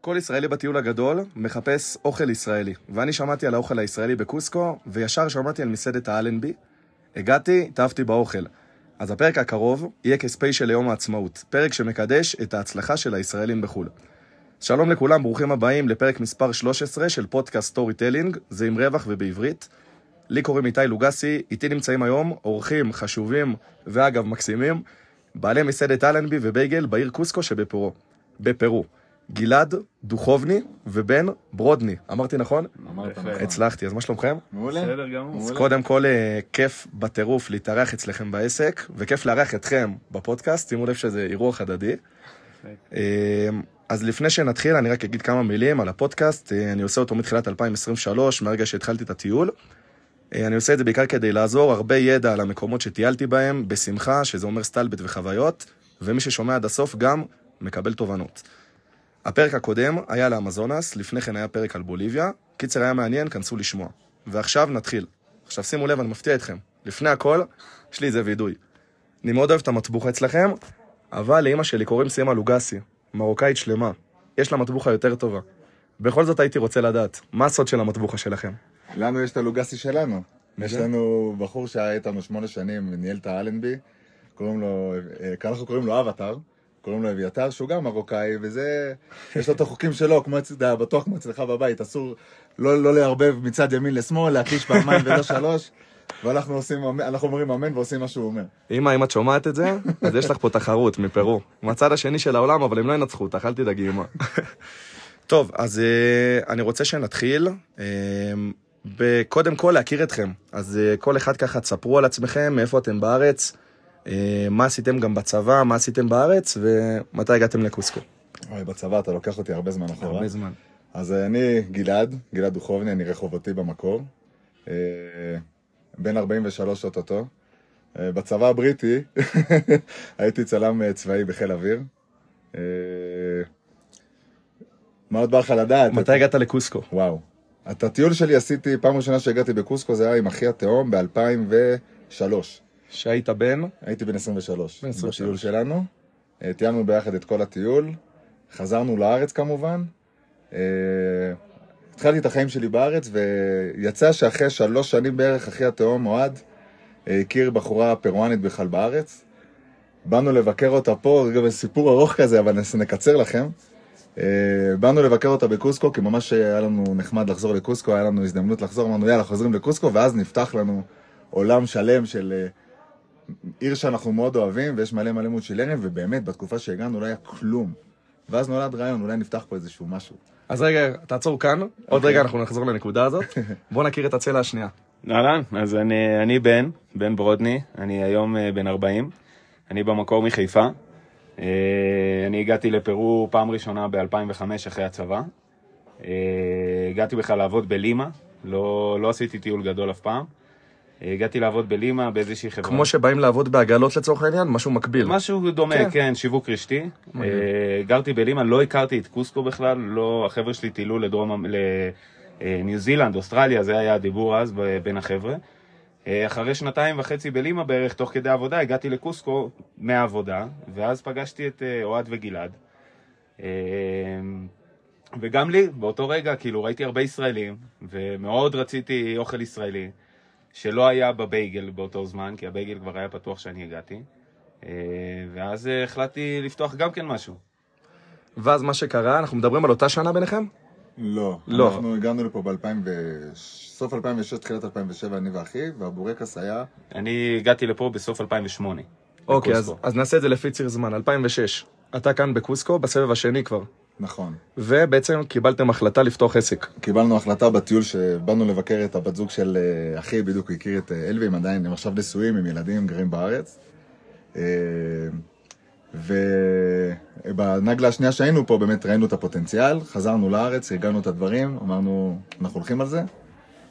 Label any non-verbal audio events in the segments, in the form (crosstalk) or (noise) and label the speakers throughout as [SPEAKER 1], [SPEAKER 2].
[SPEAKER 1] כל ישראלי בטיול הגדול מחפש אוכל ישראלי, ואני שמעתי על האוכל הישראלי בקוסקו, וישר שמעתי על מסעדת האלנבי. הגעתי, התאהבתי באוכל. אז הפרק הקרוב יהיה כספיישל ליום העצמאות, פרק שמקדש את ההצלחה של הישראלים בחו"ל. שלום לכולם, ברוכים הבאים לפרק מספר 13 של פודקאסט סטורי טלינג, זה עם רווח ובעברית. לי קוראים איתי לוגסי, איתי נמצאים היום אורחים חשובים ואגב מקסימים, בעלי מסעדת אלנבי ובייגל בעיר קוסקו שבפרו. בפרו. גלעד דוכובני ובן ברודני. אמרתי נכון?
[SPEAKER 2] אמרת נכון.
[SPEAKER 1] הצלחתי, אז מה שלומכם?
[SPEAKER 2] מעולה.
[SPEAKER 3] בסדר גמור.
[SPEAKER 1] אז קודם כל, אה, כיף בטירוף להתארח אצלכם בעסק, וכיף לארח אתכם בפודקאסט, שימו לב שזה אירוח הדדי. אה, אז לפני שנתחיל, אני רק אגיד כמה מילים על הפודקאסט. אה, אני עושה אותו מתחילת 2023, מהרגע שהתחלתי את הטיול. אני עושה את זה בעיקר כדי לעזור הרבה ידע על המקומות שטיילתי בהם, בשמחה, שזה אומר סטלבט וחוויות, ומי ששומע עד הסוף גם מקבל תובנות. הפרק הקודם היה על האמזונס, לפני כן היה פרק על בוליביה. קיצר היה מעניין, כנסו לשמוע. ועכשיו נתחיל. עכשיו שימו לב, אני מפתיע אתכם. לפני הכל, יש לי איזה וידוי. אני מאוד אוהב את המטבוחה אצלכם, אבל לאימא שלי קוראים סימה לוגסי, מרוקאית שלמה. יש לה מטבוחה יותר טובה. בכל זאת הייתי רוצה לדעת, מה הסוד של המטבוחה שלכם?
[SPEAKER 2] לנו יש את הלוגסי שלנו. יש? לנו בחור שהיה איתנו שמונה שנים, ניהל את האלנבי, קוראים לו, אה, כאן אנחנו קוראים לו אבטר, קוראים לו אביתר, שהוא גם מרוקאי, וזה, יש לו את החוקים שלו, כמו אצל, אתה בטוח כמו אצלך בבית, אסור לא, לא לערבב מצד ימין לשמאל, להקיש פעמיים ולא שלוש, ואנחנו עושים, אנחנו אומרים אמן ועושים מה שהוא אומר.
[SPEAKER 1] אמא, אם את שומעת את זה, אז יש לך פה תחרות מפרו. מהצד השני של העולם, אבל הם לא ינצחו אותך, אל תדאגי, אמא. טוב, אז אה, אני רוצה שנתחיל. אה, קודם כל להכיר אתכם. אז אה, כל אחד ככה, תספרו על עצמכם, מאיפה אתם בארץ, מה עשיתם גם בצבא, מה עשיתם בארץ, ומתי הגעתם לקוסקו.
[SPEAKER 2] אוי, בצבא אתה לוקח אותי הרבה זמן אחורה.
[SPEAKER 1] הרבה זמן.
[SPEAKER 2] אז אה, אני גלעד, גלעד דוכובני, אני רחובותי במקור. אה, בן 43 אוטוטו. אה, בצבא הבריטי (laughs) הייתי צלם אה, צבאי בחיל אוויר. אה, מה עוד בא לך לדעת?
[SPEAKER 1] מתי הגעת לקוסקו?
[SPEAKER 2] וואו. את הטיול שלי עשיתי, פעם ראשונה שהגעתי בקוסקו זה היה עם אחי התאום ב-2003.
[SPEAKER 1] שהיית בן,
[SPEAKER 2] הייתי בן 23.
[SPEAKER 1] בן 23.
[SPEAKER 2] בטיול שלנו. אה, טיילנו ביחד את כל הטיול. חזרנו לארץ כמובן. אה, התחלתי את החיים שלי בארץ, ויצא שאחרי שלוש שנים בערך, אחי התאום, אוהד, אה, הכיר בחורה פרואנית בכלל בארץ. באנו לבקר אותה פה, גם סיפור ארוך כזה, אבל נקצר לכם. אה, באנו לבקר אותה בקוסקו, כי ממש היה לנו נחמד לחזור לקוסקו, היה לנו הזדמנות לחזור, אמרנו יאללה, חוזרים לקוסקו, ואז נפתח לנו עולם שלם של אה, עיר שאנחנו מאוד אוהבים, ויש מלא מלא מוצ'ילרים, ובאמת, בתקופה שהגענו לא היה כלום. ואז נולד רעיון, אולי נפתח פה איזשהו משהו.
[SPEAKER 1] אז רגע, תעצור כאן, עוד
[SPEAKER 2] אוקיי.
[SPEAKER 1] רגע אנחנו נחזור לנקודה הזאת. (laughs) בואו נכיר את הצלע השנייה.
[SPEAKER 3] אהלן, אז אני, אני בן, בן ברודני, אני היום אה, בן 40, אני במקור מחיפה. אה, אני הגעתי לפרו פעם ראשונה ב-2005 אחרי הצבא. אה, הגעתי בכלל לעבוד בלימה, לא, לא עשיתי טיול גדול אף פעם. אה, הגעתי לעבוד בלימה באיזושהי חברה.
[SPEAKER 1] כמו שבאים לעבוד בעגלות לצורך העניין, משהו מקביל.
[SPEAKER 3] משהו דומה,
[SPEAKER 1] כן.
[SPEAKER 3] כן, שיווק רשתי. אה, גרתי בלימה, לא הכרתי את קוסקו בכלל, לא, החבר'ה שלי טיילו לדרום, לניו זילנד, אוסטרליה, זה היה הדיבור אז בין החבר'ה. אה, אחרי שנתיים וחצי בלימה בערך, תוך כדי עבודה, הגעתי לקוסקו מהעבודה, ואז פגשתי את אה, אוהד וגלעד. אה, וגם לי, באותו רגע, כאילו, ראיתי הרבה ישראלים, ומאוד רציתי אוכל ישראלי, שלא היה בבייגל באותו זמן, כי הבייגל כבר היה פתוח כשאני הגעתי. אה, ואז אה, החלטתי לפתוח גם כן משהו.
[SPEAKER 1] ואז מה שקרה, אנחנו מדברים על אותה שנה ביניכם?
[SPEAKER 2] לא.
[SPEAKER 1] לא.
[SPEAKER 2] אנחנו הגענו לפה ב-2000 ו... סוף 2006, תחילת 2007, אני ואחי, והבורקס היה...
[SPEAKER 3] אני הגעתי לפה בסוף 2008.
[SPEAKER 1] אוקיי, אז. אז נעשה את זה לפי ציר זמן, 2006. אתה כאן בקוסקו, בסבב השני כבר.
[SPEAKER 2] נכון.
[SPEAKER 1] ובעצם קיבלתם החלטה לפתוח עסק.
[SPEAKER 2] קיבלנו החלטה בטיול שבאנו לבקר את הבת זוג של אה, אחי, בדיוק הכיר את אה, אלבי, הם עדיין, הם עכשיו נשואים עם ילדים, גרים בארץ. אה, ובנגלה השנייה שהיינו פה, באמת ראינו את הפוטנציאל, חזרנו לארץ, הגענו את הדברים, אמרנו, אנחנו הולכים על זה.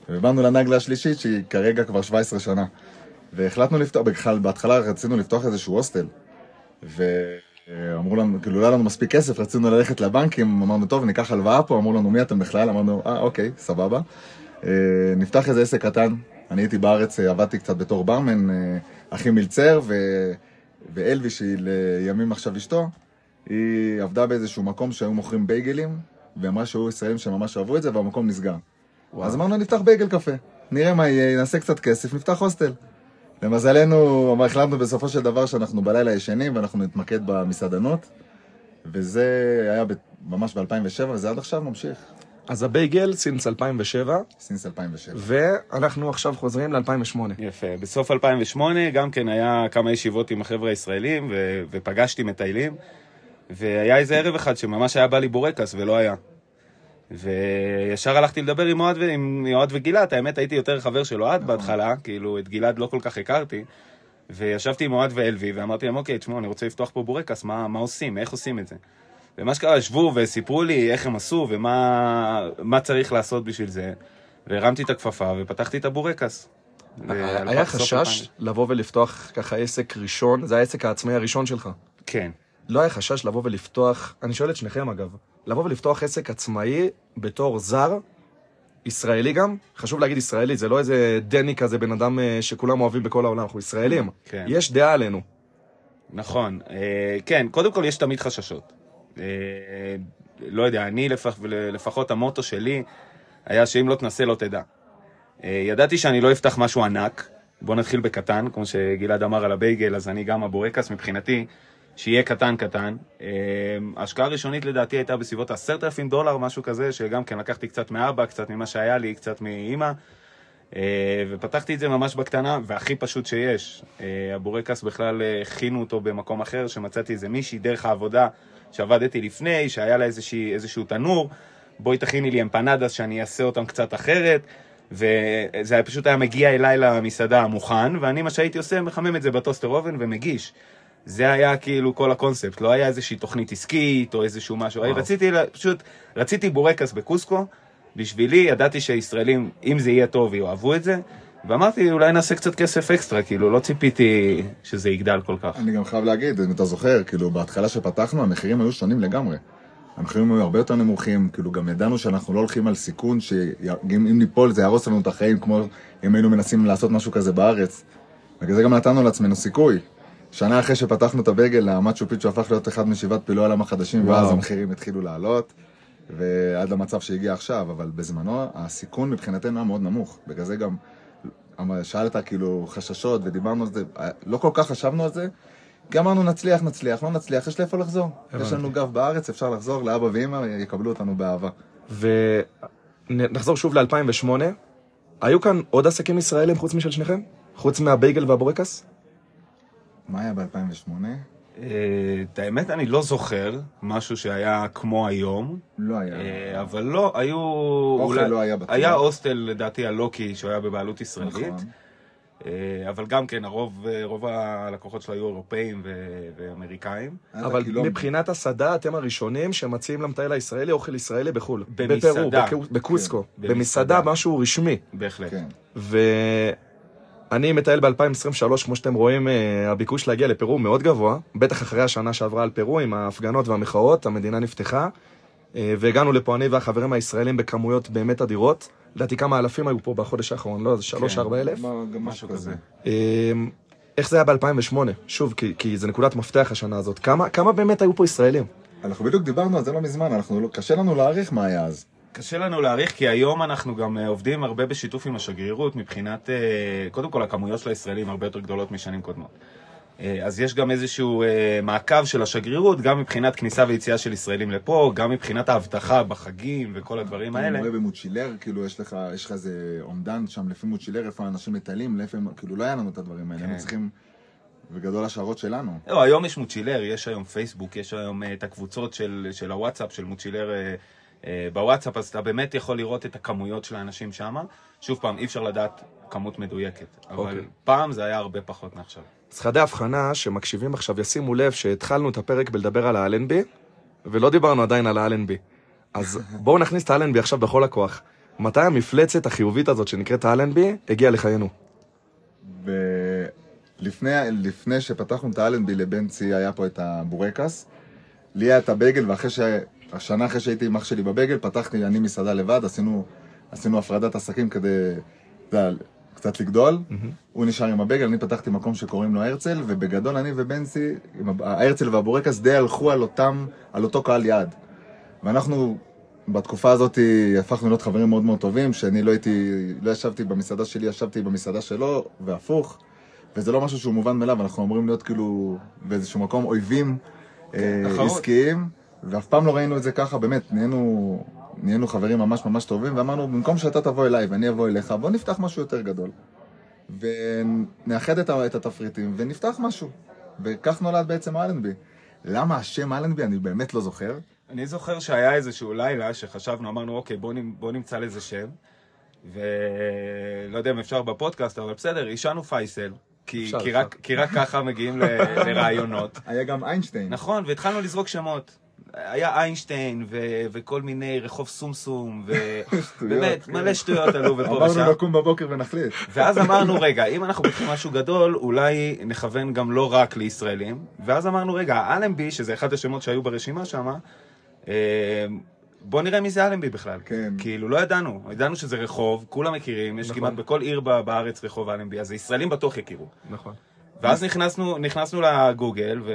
[SPEAKER 2] ובאנו לנגלה השלישית, שהיא כרגע כבר 17 שנה. והחלטנו לפתוח, בכלל, בהתחלה רצינו לפתוח איזשהו הוסטל. ואמרו לנו, כאילו, לא היה לנו מספיק כסף, רצינו ללכת לבנקים, אמרנו, טוב, ניקח הלוואה פה, אמרו לנו, מי אתם בכלל? אמרנו, אה, אוקיי, סבבה. אה, נפתח איזה עסק קטן, אני הייתי בארץ, אה, עבדתי קצת בתור ברמן, אה, אחי מלצר, ו... ואלבי, שהיא לימים עכשיו אשתו, היא עבדה באיזשהו מקום שהיו מוכרים בייגלים, והיא אמרה שהיו ישראלים שממש אהבו את זה, והמקום נסגר. אז אמרנו, נפתח בייגל קפה. נראה מה יהיה, נעשה קצת כסף, נפתח הוסטל. למזלנו, אבל החלטנו בסופו של דבר שאנחנו בלילה ישנים ואנחנו נתמקד במסעדנות. וזה היה ב- ממש ב-2007, וזה עד עכשיו ממשיך.
[SPEAKER 1] אז הבייגל, סינס 2007,
[SPEAKER 2] סינס 2007.
[SPEAKER 1] ואנחנו עכשיו חוזרים ל-2008.
[SPEAKER 3] יפה. בסוף 2008 גם כן היה כמה ישיבות עם החבר'ה הישראלים, ו- ופגשתי מטיילים, והיה איזה ערב אחד שממש היה בא לי בורקס ולא היה. וישר הלכתי לדבר עם אוהד, עם אוהד וגלעד, האמת הייתי יותר חבר של אוהד בהתחלה, כאילו את גלעד לא כל כך הכרתי. וישבתי עם אוהד ואלוי, ואמרתי להם, אוקיי, תשמעו, אני רוצה לפתוח פה בורקס, מה, מה עושים, איך עושים את זה? ומה שקרה, ישבו וסיפרו לי איך הם עשו ומה מה צריך לעשות בשביל זה. והרמתי את הכפפה ופתחתי את הבורקס. והלכה
[SPEAKER 1] היה
[SPEAKER 3] בסוף
[SPEAKER 1] חשש
[SPEAKER 3] 2000.
[SPEAKER 1] לבוא ולפתוח ככה עסק ראשון, זה העסק העצמאי הראשון שלך.
[SPEAKER 3] כן.
[SPEAKER 1] לא היה חשש לבוא ולפתוח, אני שואל את שניכם אגב, לבוא ולפתוח עסק עצמאי בתור זר, ישראלי גם, חשוב להגיד ישראלי, זה לא איזה דני כזה, בן אדם אה, שכולם אוהבים בכל העולם, אנחנו ישראלים.
[SPEAKER 3] כן.
[SPEAKER 1] יש דעה עלינו.
[SPEAKER 3] נכון, אה, כן, קודם כל יש תמיד חששות. אה, לא יודע, אני לפח, לפחות המוטו שלי היה שאם לא תנסה לא תדע. ידעתי שאני לא אפתח משהו ענק, בוא נתחיל בקטן, כמו שגלעד אמר על הבייגל, אז אני גם הבורקס מבחינתי, שיהיה קטן קטן. ההשקעה הראשונית לדעתי הייתה בסביבות 10,000 דולר, משהו כזה, שגם כן לקחתי קצת מאבא, קצת ממה שהיה לי, קצת מאימא. אה, ופתחתי את זה ממש בקטנה, והכי פשוט שיש. אה, הבורקס בכלל אה, הכינו אותו במקום אחר, שמצאתי איזה מישהי דרך העבודה שעבדתי לפני, שהיה לה איזושהי, איזשהו תנור, בואי תכיני לי אמפנדס שאני אעשה אותם קצת אחרת, וזה פשוט היה מגיע אליי למסעדה מוכן, ואני מה שהייתי עושה, מחמם את זה בטוסטר אובן ומגיש. זה היה כאילו כל הקונספט, לא היה איזושהי תוכנית עסקית או איזשהו משהו,
[SPEAKER 1] וואו.
[SPEAKER 3] רציתי, פשוט, רציתי בורקס בקוסקו, בשבילי ידעתי שהישראלים, אם זה יהיה טוב, יאהבו את זה, ואמרתי, אולי נעשה קצת כסף אקסטרה, כאילו, לא ציפיתי שזה יגדל כל כך.
[SPEAKER 2] אני גם חייב להגיד, אם אתה זוכר, כאילו, בהתחלה שפתחנו, המחירים היו שונים לגמרי. המחירים היו הרבה יותר נמוכים, כאילו, גם ידענו שאנחנו לא הולכים על סיכון, שאם אם ניפול זה יהרוס לנו את החיים, כמו אם היינו מנסים לעשות משהו כזה בארץ. בגלל זה גם נתנו לעצמנו סיכוי. שנה אחרי שפתחנו את הבייגל, המצ'ו פיצ'ו הפך להיות אחד משבעת פלאי העולם החדשים, ואז
[SPEAKER 1] וואו.
[SPEAKER 2] המחירים התחילו לעלות, ועד למצב שהגיע עכשיו, אבל בזמנו הסיכון מבחינתנו היה מאוד נמוך. בגלל זה גם שאלת כאילו חששות ודיברנו על זה, לא כל כך חשבנו על זה, כי אמרנו נצליח, נצליח, לא נצליח, יש לאיפה לחזור. יש לנו גב בארץ, אפשר לחזור לאבא ואמא, יקבלו אותנו באהבה.
[SPEAKER 1] ונחזור שוב ל-2008. היו כאן עוד עסקים ישראלים חוץ משל שניכם? חוץ מהבייגל והבורקס?
[SPEAKER 2] מה היה ב-2008?
[SPEAKER 3] אה, את האמת, אני לא זוכר משהו שהיה כמו היום,
[SPEAKER 2] לא היה.
[SPEAKER 3] אה, אבל לא, היו...
[SPEAKER 2] אוכל לא היה בטוח.
[SPEAKER 3] היה הוסטל, לדעתי, הלוקי, שהוא היה בבעלות ישראלית.
[SPEAKER 2] נכון.
[SPEAKER 3] אה, אבל גם כן, הרוב, רוב הלקוחות שלו היו אירופאים ו- ואמריקאים.
[SPEAKER 1] אבל. מבחינת הסעדה, אתם הראשונים שמציעים למטייל הישראלי אוכל ישראלי בחו"ל.
[SPEAKER 3] במסעדה.
[SPEAKER 1] בפרו, בקו- בקוסקו.
[SPEAKER 3] כן,
[SPEAKER 1] במסעדה,
[SPEAKER 3] במסעדה.
[SPEAKER 1] משהו רשמי.
[SPEAKER 3] בהחלט.
[SPEAKER 1] ואני מטייל ב-2023, כמו שאתם רואים, אה, הביקוש להגיע לפרו הוא מאוד גבוה, בטח אחרי השנה שעברה על פרו, עם ההפגנות והמחאות, המדינה נפתחה, אה, והגענו לפה אני והחברים הישראלים בכמויות באמת אדירות. לדעתי כמה אלפים היו פה בחודש האחרון, לא? זה שלוש,
[SPEAKER 3] כן.
[SPEAKER 1] ארבע אלף.
[SPEAKER 2] מה- גם
[SPEAKER 3] משהו כזה.
[SPEAKER 1] אה, איך זה היה ב-2008? שוב, כי, כי זה נקודת מפתח השנה הזאת. כמה, כמה באמת היו פה ישראלים?
[SPEAKER 2] אנחנו בדיוק דיברנו על זה לא מזמן, אנחנו לא- קשה לנו להעריך מה היה אז.
[SPEAKER 3] קשה לנו להעריך, כי היום אנחנו גם אה, עובדים הרבה בשיתוף עם השגרירות, מבחינת, אה, קודם כל הכמויות של הישראלים הרבה יותר גדולות משנים קודמות. אה, אז יש גם איזשהו מעקב של השגרירות, גם מבחינת כניסה ויציאה של ישראלים לפה, גם מבחינת האבטחה בחגים וכל הדברים
[SPEAKER 2] אני
[SPEAKER 3] האלה.
[SPEAKER 2] רואה במוצ'ילר, כאילו יש לך, יש לך איזה אומדן שם לפי מוצ'ילר, איפה האנשים מטיילים, לאיפה כאילו לא היה לנו את הדברים האלה,
[SPEAKER 3] כן.
[SPEAKER 2] היינו צריכים, בגדול השערות שלנו.
[SPEAKER 3] לא, היום יש מוצ'ילר, יש היום פייסבוק, יש היום את הקבוצות של, של הוואטסאפ, של מוצ'ילר בוואטסאפ, אז אתה באמת יכול לראות את הכמויות של האנשים שם. שוב פעם, אי אפשר לדעת כמות מדויקת, אבל
[SPEAKER 1] אוקיי.
[SPEAKER 3] פעם זה היה הרבה פחות מעכשיו.
[SPEAKER 1] אז חדי הבחנה שמקשיבים עכשיו ישימו לב שהתחלנו את הפרק בלדבר על האלנבי, ולא דיברנו עדיין על האלנבי. אז בואו נכניס את האלנבי עכשיו בכל הכוח. מתי המפלצת החיובית הזאת שנקראת האלנבי הגיעה לחיינו?
[SPEAKER 2] ולפני לפני שפתחנו את האלנבי לבנצי היה פה את הבורקס. לי היה את הבייגל, ואחרי ש... השנה אחרי שהייתי עם אח שלי בבייגל, פתחתי אני מסעדה לבד, עשינו, עשינו הפרדת עסקים כדי, אתה יודע, קצת לגדול. הוא נשאר עם הבייגל, אני פתחתי מקום שקוראים לו הרצל, ובגדול אני ובנצי, הב- ההרצל והבורקס די הלכו על אותם, על אותו קהל יעד. ואנחנו בתקופה הזאת הפכנו להיות חברים מאוד מאוד טובים, שאני לא הייתי, לא ישבתי במסעדה שלי, ישבתי במסעדה שלו, והפוך. וזה לא משהו שהוא מובן מאליו, אנחנו אמורים להיות כאילו באיזשהו מקום אויבים אה,
[SPEAKER 3] תחרות.
[SPEAKER 2] עסקיים, ואף פעם לא ראינו את זה ככה, באמת, נהיינו, נהיינו חברים ממש ממש טובים, ואמרנו, במקום שאתה תבוא אליי ואני אבוא אליך, בוא נפתח משהו יותר גדול. ונאחד את, התפריטים ונפתח משהו. וכך נולד בעצם אלנבי. למה השם אלנבי אני באמת לא זוכר.
[SPEAKER 3] אני זוכר שהיה איזשהו לילה שחשבנו, אמרנו, אוקיי, בוא, בוא נמצא לזה שם. ולא יודע אם אפשר בפודקאסט, אבל בסדר, עישנו פייסל. כי,
[SPEAKER 1] אפשר,
[SPEAKER 3] כי,
[SPEAKER 1] אפשר.
[SPEAKER 3] רק, כי רק ככה מגיעים ל- לרעיונות. (laughs)
[SPEAKER 2] היה גם איינשטיין.
[SPEAKER 3] נכון, והתחלנו לזרוק שמות. היה איינשטיין ו- וכל מיני רחוב סומסום, ובאמת, (laughs) מלא שטויות עלו ופה ושם.
[SPEAKER 2] אמרנו לקום בבוקר ונחליט.
[SPEAKER 3] ואז אמרנו, רגע, אם אנחנו פותחים משהו גדול, אולי נכוון גם לא רק לישראלים. ואז אמרנו, רגע, אלנבי, שזה אחד השמות שהיו ברשימה שם, בוא נראה מי זה אלנבי בכלל.
[SPEAKER 2] כן.
[SPEAKER 3] כאילו, לא ידענו. ידענו שזה רחוב, כולם מכירים, יש
[SPEAKER 1] נכון.
[SPEAKER 3] כמעט בכל עיר בארץ רחוב אלנבי, אז ישראלים בטוח יכירו.
[SPEAKER 1] נכון.
[SPEAKER 3] ואז נכנסנו, נכנסנו לגוגל ו...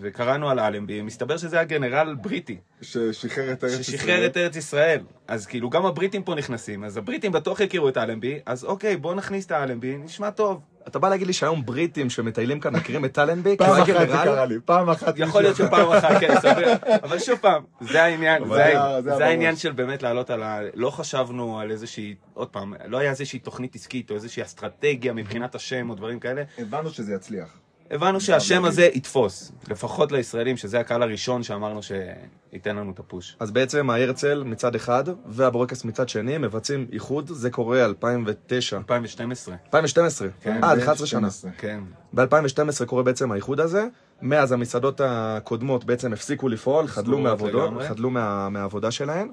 [SPEAKER 3] וקראנו על אלנבי, מסתבר שזה היה גנרל בריטי,
[SPEAKER 2] ששחרר את ארץ ישראל.
[SPEAKER 3] ששחרר את ארץ ישראל. אז כאילו גם הבריטים פה נכנסים, אז הבריטים בטוח יכירו את אלנבי, אז אוקיי, בואו נכניס את האלנבי, נשמע טוב.
[SPEAKER 1] אתה בא להגיד לי שהיום בריטים שמטיילים כאן מכירים את טלנבי?
[SPEAKER 2] פעם אחת זה? קרה לי, פעם אחת
[SPEAKER 3] יכול להיות שפעם אחת, כן, סביר. אבל שוב פעם, זה העניין, זה, העניין. של באמת לעלות על ה... לא חשבנו על איזושהי, עוד פעם, לא היה איזושהי תוכנית עסקית או איזושהי אסטרטגיה מבחינת השם או דברים כאלה.
[SPEAKER 2] הבנו שזה יצליח.
[SPEAKER 3] הבנו שהשם הזה יתפוס, לפחות לישראלים, שזה הקהל הראשון שאמרנו שייתן לנו את הפוש.
[SPEAKER 1] אז בעצם ההרצל מצד אחד והבורקס מצד שני מבצעים איחוד, זה קורה 2009.
[SPEAKER 3] 2012.
[SPEAKER 1] 2012,
[SPEAKER 2] כן, ב-
[SPEAKER 1] 11 שנה.
[SPEAKER 2] 12.
[SPEAKER 3] כן.
[SPEAKER 1] ב-2012 קורה בעצם האיחוד הזה, מאז המסעדות הקודמות בעצם הפסיקו לפעול, חדלו מעבודות. חדלו מה, מהעבודה שלהן,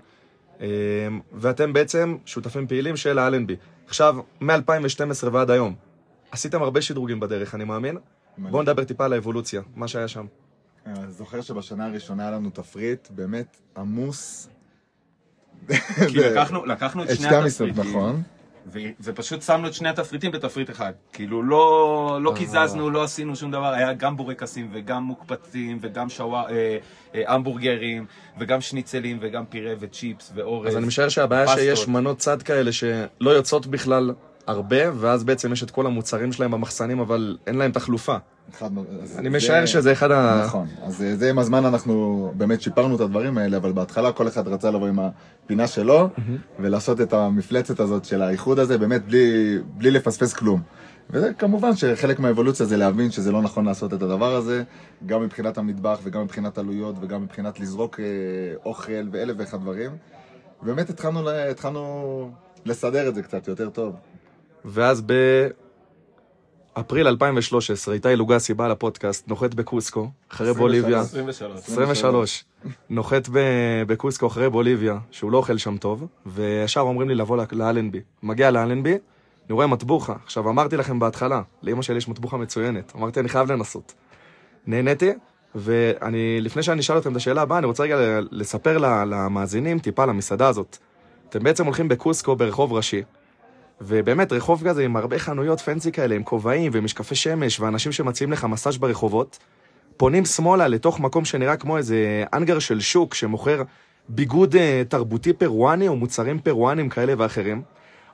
[SPEAKER 1] אה, ואתם בעצם שותפים פעילים של האלנבי. עכשיו, מ-2012 ועד היום, עשיתם הרבה שדרוגים בדרך, אני מאמין. בואו נדבר טיפה על האבולוציה, מה שהיה שם.
[SPEAKER 2] אני אה, זוכר שבשנה הראשונה היה לנו תפריט באמת עמוס.
[SPEAKER 3] כי לקחנו, לקחנו את שני התפריטים,
[SPEAKER 2] נכון.
[SPEAKER 3] ו- ופשוט שמנו את שני התפריטים בתפריט אחד. כאילו, לא, לא
[SPEAKER 1] אה.
[SPEAKER 3] קיזזנו, לא עשינו שום דבר, היה גם בורקסים וגם מוקפצים וגם שוואר, אה, אה, המבורגרים וגם שניצלים וגם פירה וצ'יפס ואורז.
[SPEAKER 1] אז אני משער שהבעיה
[SPEAKER 3] פסטות.
[SPEAKER 1] שיש מנות צד כאלה שלא יוצאות בכלל הרבה, ואז בעצם יש את כל המוצרים שלהם במחסנים, אבל אין להם תחלופה.
[SPEAKER 2] אחד-
[SPEAKER 1] אני
[SPEAKER 2] זה-
[SPEAKER 1] משער שזה אחד ה...
[SPEAKER 2] נכון, אז זה עם הזמן אנחנו באמת שיפרנו את הדברים האלה, אבל בהתחלה כל אחד רצה לבוא עם הפינה שלו, ולעשות את המפלצת הזאת של האיחוד הזה, באמת בלי, בלי לפספס כלום. וכמובן שחלק מהאבולוציה זה להבין שזה לא נכון לעשות את הדבר הזה, גם מבחינת המטבח וגם מבחינת עלויות וגם מבחינת לזרוק אה, אוכל ואלף ואחד דברים. באמת התחלנו, התחלנו לסדר את זה קצת יותר טוב.
[SPEAKER 1] ואז באפריל 2013, איתי לוגסי בא לפודקאסט, נוחת בקוסקו, אחרי
[SPEAKER 2] 23.
[SPEAKER 1] בוליביה.
[SPEAKER 3] 23.
[SPEAKER 1] 23. נוחת בקוסקו אחרי בוליביה, שהוא לא אוכל שם טוב, וישר אומרים לי לבוא לאלנבי. מגיע לאלנבי, אני רואה מטבוחה. עכשיו, אמרתי לכם בהתחלה, לאמא שלי יש מטבוחה מצוינת. אמרתי, אני חייב לנסות. נהניתי, ואני, לפני שאני אשאל אתכם את השאלה הבאה, אני רוצה רגע לספר למאזינים טיפה על המסעדה הזאת. אתם בעצם הולכים בקוסקו ברחוב ראשי, ובאמת, רחוב כזה עם הרבה חנויות פנסי כאלה, עם כובעים ומשקפי שמש, ואנשים שמציעים לך מסאז' ברחובות. פונים שמאלה לתוך מקום שנראה כמו איזה אנגר של שוק שמוכר ביגוד אה, תרבותי פרואני או מוצרים פרואנים כאלה ואחרים.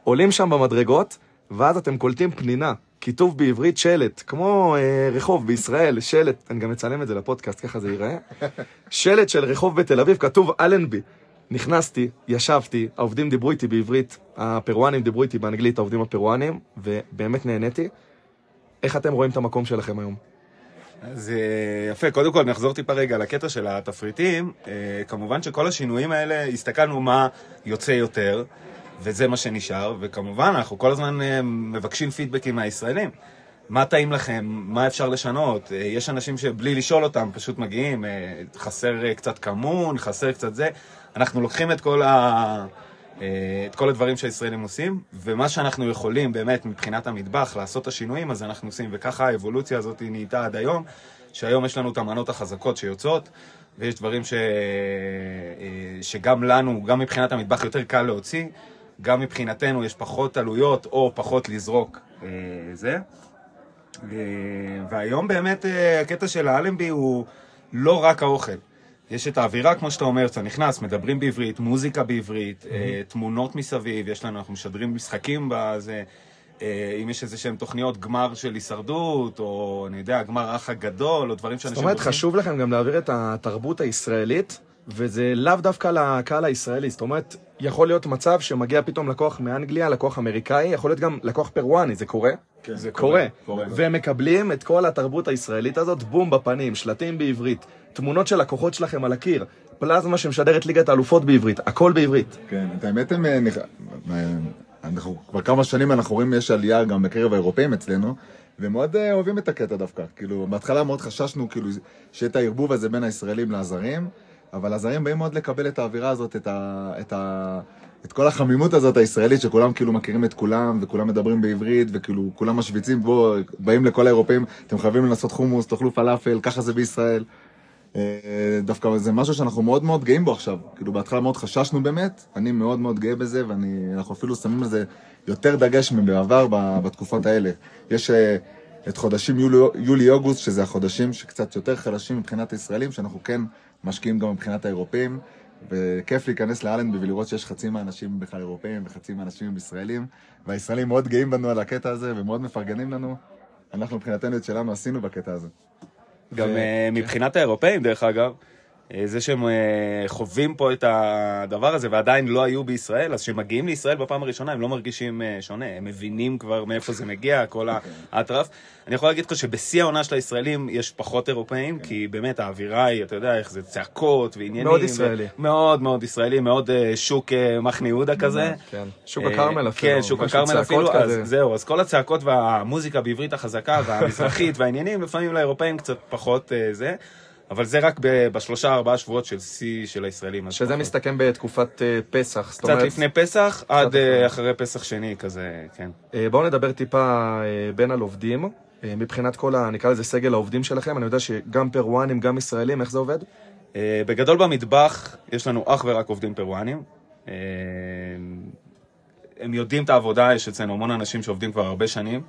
[SPEAKER 1] עולים שם במדרגות, ואז אתם קולטים פנינה, כיתוב בעברית שלט, כמו אה, רחוב בישראל, שלט, אני גם אצלם את זה לפודקאסט, ככה זה ייראה. שלט של רחוב בתל אביב, כתוב אלנבי. נכנסתי, ישבתי, העובדים דיברו איתי בעברית, הפרואנים דיברו איתי באנגלית, העובדים הפרואנים, ובאמת נהניתי. איך אתם רואים את המקום שלכם היום?
[SPEAKER 3] אז אה, יפה, קודם כל נחזור טיפה רגע לקטע של התפריטים. אה, כמובן שכל השינויים האלה, הסתכלנו מה יוצא יותר, וזה מה שנשאר, וכמובן אנחנו כל הזמן אה, מבקשים פידבקים מהישראלים. מה טעים לכם? מה אפשר לשנות? יש אנשים שבלי לשאול אותם פשוט מגיעים, חסר קצת כמון, חסר קצת זה. אנחנו לוקחים את כל, ה... אה, את כל הדברים שהישראלים עושים, ומה שאנחנו יכולים באמת מבחינת המטבח לעשות את השינויים, אז אנחנו עושים, וככה האבולוציה הזאת נהייתה עד היום, שהיום יש לנו את המנות החזקות שיוצאות, ויש דברים ש... אה, שגם לנו, גם מבחינת המטבח יותר קל להוציא, גם מבחינתנו יש פחות עלויות או פחות לזרוק אה, זה. והיום באמת הקטע של האלנבי הוא לא רק האוכל. יש את האווירה, כמו שאתה אומר, אתה נכנס, מדברים בעברית, מוזיקה בעברית, אה, תמונות מסביב, יש לנו, אנחנו משדרים משחקים בזה, אה, אם יש איזה שהם תוכניות גמר של הישרדות, או אני יודע, גמר האח הגדול, או דברים שאנשים...
[SPEAKER 1] זאת אומרת, חשוב לכם גם להעביר את התרבות הישראלית, וזה לאו דווקא לקהל הישראלי. זאת אומרת, יכול להיות מצב שמגיע פתאום לקוח מאנגליה, לקוח אמריקאי, יכול להיות גם לקוח פרואני, זה קורה?
[SPEAKER 2] כן.
[SPEAKER 3] זה
[SPEAKER 1] קורה.
[SPEAKER 3] קורה.
[SPEAKER 1] והם מקבלים את כל התרבות הישראלית הזאת, בום בפנים, שלטים בעברית, תמונות של לקוחות שלכם על הקיר, פלזמה שמשדרת ליגת האלופות בעברית, הכל בעברית.
[SPEAKER 2] כן, את האמת הם... אה, אה, אנחנו כבר כמה שנים אנחנו רואים יש עלייה גם בקרב האירופאים אצלנו, ומאוד אה, אוהבים את הקטע דווקא. כאילו, בהתחלה מאוד חששנו כאילו שיהיה את הערבוב הזה בין הישראלים לזרים, אבל הזרים באים מאוד לקבל את האווירה הזאת, את, ה, את, ה, את כל החמימות הזאת הישראלית, שכולם כאילו מכירים את כולם, וכולם מדברים בעברית, וכאילו כולם משוויצים, בואו, באים לכל האירופאים, אתם חייבים לנסות חומוס, תאכלו פלאפל, ככה זה בישראל. אה, דווקא זה משהו שאנחנו מאוד מאוד גאים בו עכשיו. כאילו בהתחלה מאוד חששנו באמת, אני מאוד מאוד גאה בזה, ואנחנו אפילו שמים על זה יותר דגש מבעבר בתקופות האלה. יש אה, את חודשים יולי- יולי-אוגוסט, שזה החודשים שקצת יותר חלשים מבחינת הישראלים, שאנחנו כן משקיעים גם מבחינת האירופאים, וכיף להיכנס לאלנבי ולראות שיש חצי מהאנשים בכלל אירופאים וחצי מהאנשים הם ישראלים, והישראלים מאוד גאים בנו על הקטע הזה ומאוד מפרגנים לנו. אנחנו מבחינתנו את שלנו עשינו בקטע הזה.
[SPEAKER 3] גם אה, מבחינת האירופאים, דרך אגב, זה שהם אה, חווים פה את הדבר הזה ועדיין לא היו בישראל, אז כשהם מגיעים לישראל בפעם הראשונה הם לא מרגישים אה, שונה, הם מבינים כבר מאיפה זה מגיע, כל האטרף. אני יכול להגיד לך שבשיא העונה של הישראלים יש פחות אירופאים, כי באמת האווירה היא, אתה יודע איך זה, צעקות ועניינים.
[SPEAKER 1] מאוד ישראלי.
[SPEAKER 3] ו- מאוד מאוד ישראלי, מאוד אה, שוק אה, מחנה יהודה כזה.
[SPEAKER 1] כן. שוק
[SPEAKER 3] אה,
[SPEAKER 1] הכרמל אפילו.
[SPEAKER 3] כן, שוק הכרמל אפילו, אז. זהו, אז כל הצעקות והמוזיקה בעברית החזקה והמזרחית (laughs) והעניינים, לפעמים לאירופאים קצת פחות אה, זה, אבל זה רק בשלושה ארבעה שבועות של שיא של הישראלים.
[SPEAKER 1] שזה. מסתכם בתקופת אה, פסח.
[SPEAKER 3] קצת
[SPEAKER 1] אומרת,
[SPEAKER 3] לפני פסח, עד אה,
[SPEAKER 1] אחרי.
[SPEAKER 3] פסח שני כזה, כן.
[SPEAKER 1] אה, בואו נדבר טיפה בין על עובדים. מבחינת כל ה... נקרא לזה סגל העובדים שלכם, אני יודע שגם פרואנים, גם ישראלים, איך זה עובד?
[SPEAKER 3] בגדול במטבח יש לנו אך ורק עובדים פרואנים. הם יודעים את העבודה, יש אצלנו המון אנשים שעובדים כבר הרבה שנים.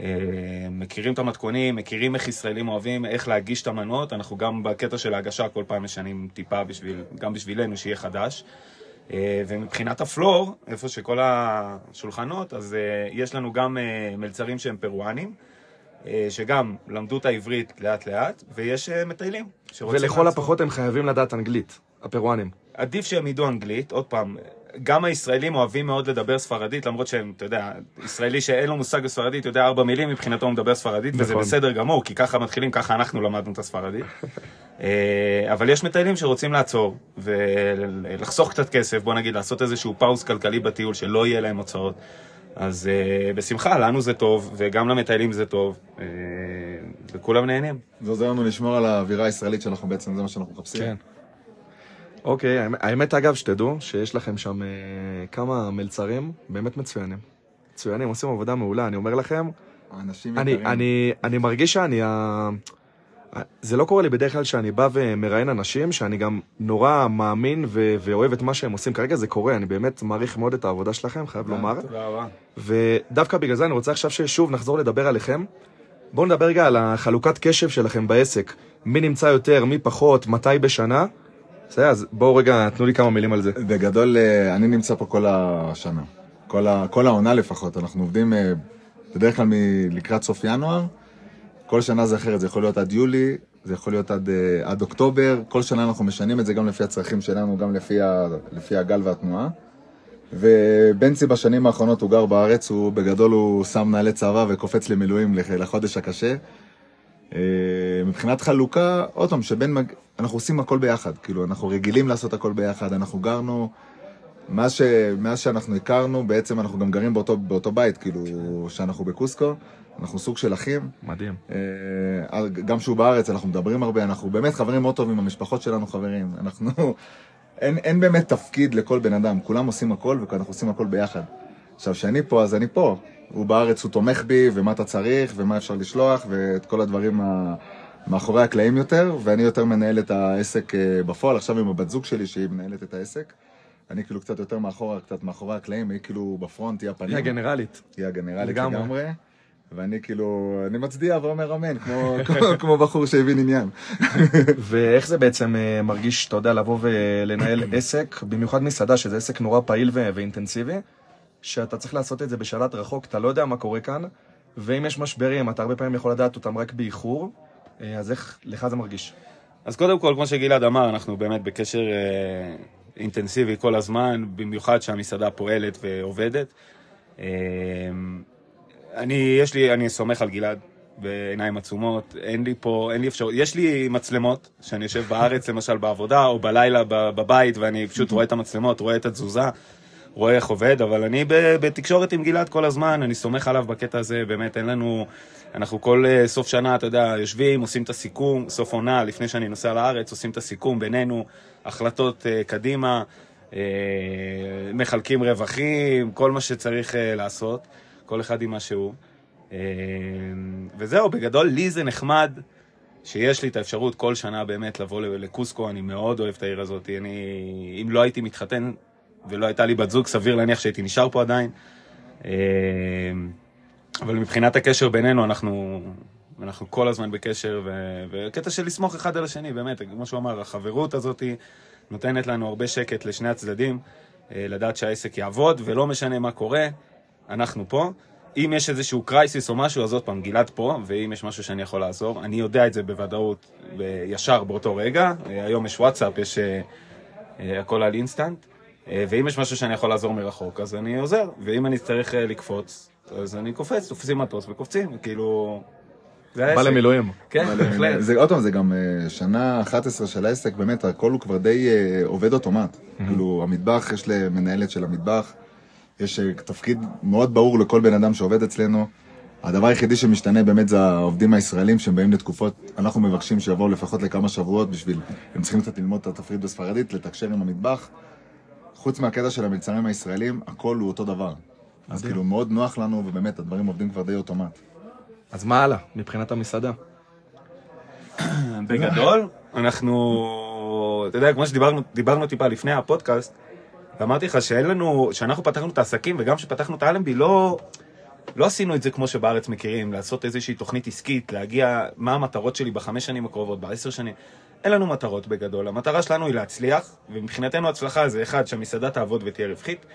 [SPEAKER 3] אה, מכירים את המתכונים, מכירים איך ישראלים אוהבים, איך להגיש את המנות. אנחנו גם בקטע של ההגשה כל פעם משנים טיפה בשביל, גם בשבילנו שיהיה חדש. אה, ומבחינת הפלור, איפה שכל השולחנות, אז אה, יש לנו גם מלצרים שהם פרואנים, שגם למדו את העברית לאט לאט, ויש מטיילים.
[SPEAKER 1] ולכל
[SPEAKER 3] לעצור.
[SPEAKER 1] הפחות הם חייבים לדעת אנגלית, הפרואנים.
[SPEAKER 3] עדיף שהם ידעו אנגלית, עוד פעם, גם הישראלים אוהבים מאוד לדבר ספרדית, למרות שהם, אתה יודע, ישראלי שאין לו מושג בספרדית, יודע ארבע מילים, מבחינתו הוא מדבר ספרדית, וזה
[SPEAKER 1] נכון.
[SPEAKER 3] בסדר גמור, כי ככה מתחילים, ככה אנחנו למדנו את הספרדית. (laughs) אה, אבל יש מטיילים שרוצים לעצור, ולחסוך קצת כסף, בוא נגיד, לעשות איזשהו פאוס כלכלי בטיול, שלא יהיה להם הוצאות. אז אה, בשמחה, לנו זה טוב, וגם למטיילים זה טוב, אה, וכולם נהנים.
[SPEAKER 2] זה עוזר לנו לשמור על האווירה הישראלית שאנחנו בעצם, זה מה שאנחנו מחפשים.
[SPEAKER 1] כן. אוקיי, האמת- אגב, שתדעו שיש לכם שם אה, כמה מלצרים באמת מצוינים. מצוינים, עושים עבודה מעולה, אני אומר לכם.
[SPEAKER 2] האנשים
[SPEAKER 1] אני,
[SPEAKER 2] יקרים.
[SPEAKER 1] אני, אני מרגיש שאני... ה... זה לא קורה לי בדרך כלל שאני בא ומראיין אנשים, שאני גם נורא מאמין ו- ואוהב את מה שהם עושים. כרגע זה קורה, אני באמת מעריך מאוד את העבודה שלכם, חייב לומר.
[SPEAKER 3] תודה רבה.
[SPEAKER 1] ודווקא בגלל זה אני רוצה עכשיו ששוב נחזור לדבר עליכם. בואו נדבר רגע על החלוקת קשב שלכם בעסק. מי נמצא יותר, מי פחות, מתי בשנה. בסדר, אז בואו רגע, תנו לי כמה מילים על זה.
[SPEAKER 2] בגדול, אה, אני נמצא פה כל השנה. כל, ה, כל העונה לפחות. אנחנו עובדים אה, בדרך כלל מ- לקראת סוף ינואר. כל שנה זה אחרת, זה יכול להיות עד יולי, זה יכול להיות עד, אה, עד אוקטובר. כל שנה אנחנו משנים את זה גם לפי הצרכים שלנו, גם לפי, ה, לפי הגל והתנועה. ובנצי בשנים האחרונות הוא גר בארץ, הוא בגדול הוא שם נעלי צבא וקופץ למילואים לח- לחודש הקשה. אה, מבחינת חלוקה, עוד פעם, שבין, מג- אנחנו עושים הכל ביחד, כאילו, אנחנו רגילים לעשות הכל ביחד, אנחנו גרנו, מאז, ש, מאז שאנחנו הכרנו, בעצם אנחנו גם גרים באותו, באותו בית, כאילו, שאנחנו בקוסקו, אנחנו סוג של אחים.
[SPEAKER 1] מדהים.
[SPEAKER 2] אה, גם כשהוא בארץ, אנחנו מדברים הרבה, אנחנו באמת חברים מאוד טובים, המשפחות שלנו חברים, אנחנו... (laughs) אין, אין באמת תפקיד לכל בן אדם, כולם עושים הכל ואנחנו עושים הכל ביחד. עכשיו, כשאני פה, אז אני פה. הוא בארץ, הוא תומך בי, ומה אתה צריך, ומה אפשר לשלוח, ואת כל הדברים ה... מאחורי הקלעים יותר, ואני יותר מנהל את העסק אה, בפועל, עכשיו עם הבת זוג שלי שהיא מנהלת את העסק. אני כאילו קצת יותר מאחורה, קצת מאחורי הקלעים, היא כאילו בפרונט, היא הפנים.
[SPEAKER 1] היא הגנרלית.
[SPEAKER 2] היא הגנרלית
[SPEAKER 1] לגמרי.
[SPEAKER 2] לגמרי. ואני כאילו, אני מצדיע ואומר אמן, כמו, (laughs) כמו, כמו בחור שהבין עניין. (laughs)
[SPEAKER 1] ואיך זה בעצם אה, מרגיש, אתה יודע, לבוא ולנהל עסק, במיוחד מסעדה, שזה עסק נורא פעיל ו- ואינטנסיבי, שאתה צריך לעשות את זה בשלט רחוק, אתה לא יודע מה קורה כאן, ואם יש משברים, אתה הרבה פעמים יכול לדעת אותם רק באיחור, אה, אז איך לך זה מרגיש?
[SPEAKER 3] אז קודם כל, כמו שגלעד אמר, אנחנו באמת בקשר אה, אינטנסיבי כל הזמן, במיוחד שהמסעדה פועלת ועובדת. אה, אני, יש לי, אני סומך על גלעד בעיניים עצומות, אין לי פה, אין לי אפשרות, יש לי מצלמות, שאני יושב בארץ למשל בעבודה, או בלילה בבית, ואני פשוט רואה את המצלמות, רואה את התזוזה, רואה איך עובד, אבל אני בתקשורת עם גלעד כל הזמן, אני סומך עליו בקטע הזה, באמת, אין לנו... אנחנו כל uh, סוף שנה, אתה יודע, יושבים, עושים את הסיכום, סוף עונה, לפני שאני נוסע לארץ, עושים את הסיכום בינינו, החלטות uh, קדימה, uh, מחלקים רווחים, כל מה שצריך לעשות, כל אחד עם מה שהוא. וזהו, בגדול, לי זה נחמד שיש לי את האפשרות כל שנה באמת לבוא לקוסקו, אני מאוד אוהב את העיר הזאת. אני, אם לא הייתי מתחתן ולא הייתה לי בת זוג, סביר להניח שהייתי נשאר פה עדיין. Uh, אבל מבחינת הקשר בינינו, אנחנו, אנחנו כל הזמן בקשר, ו, וקטע של לסמוך אחד על השני, באמת, כמו שהוא אמר, החברות הזאת נותנת לנו הרבה שקט לשני הצדדים, אה, לדעת שהעסק יעבוד, ולא משנה מה קורה, אנחנו פה. אם יש איזשהו crisis או משהו, אז עוד פעם, גלעד פה, ואם יש משהו שאני יכול לעזור, אני יודע את זה בוודאות ישר באותו רגע. אה, היום יש וואטסאפ, יש הכל על אינסטנט, ואם יש משהו שאני יכול לעזור מרחוק, אז אני עוזר, ואם אני צריך uh, לקפוץ, אז אני קופץ, תופסים מטוס וקופצים, כאילו...
[SPEAKER 1] בא למילואים.
[SPEAKER 3] כן, בהחלט.
[SPEAKER 2] זה עוד פעם, זה גם אה, שנה 11 של העסק, באמת, הכל הוא כבר די אה, עובד אוטומט. כאילו, המטבח, יש למנהלת של המטבח, יש אה, תפקיד מאוד ברור לכל בן אדם שעובד אצלנו. הדבר היחידי שמשתנה באמת זה העובדים הישראלים שהם באים לתקופות, אנחנו מבקשים שיבואו לפחות לכמה שבועות בשביל, הם צריכים קצת ללמוד את התפריט בספרדית, לתקשר עם המטבח. חוץ מהקטע של המלצרים הישראלים, הכל הוא אותו דבר. אז כאילו מאוד נוח לנו, ובאמת הדברים עובדים כבר די אוטומט.
[SPEAKER 1] אז מה הלאה, מבחינת המסעדה? (clears throat)
[SPEAKER 3] בגדול, אנחנו, אתה יודע, כמו שדיברנו טיפה לפני הפודקאסט, ואמרתי לך שאין לנו, שאנחנו פתחנו את העסקים, וגם כשפתחנו את האלנבי, לא, לא עשינו את זה כמו שבארץ מכירים, לעשות איזושהי תוכנית עסקית, להגיע, מה המטרות שלי בחמש שנים הקרובות, בעשר שנים. אין לנו מטרות בגדול, המטרה שלנו היא להצליח, ומבחינתנו הצלחה זה אחד, שהמסעדה תעבוד ותהיה רווחית,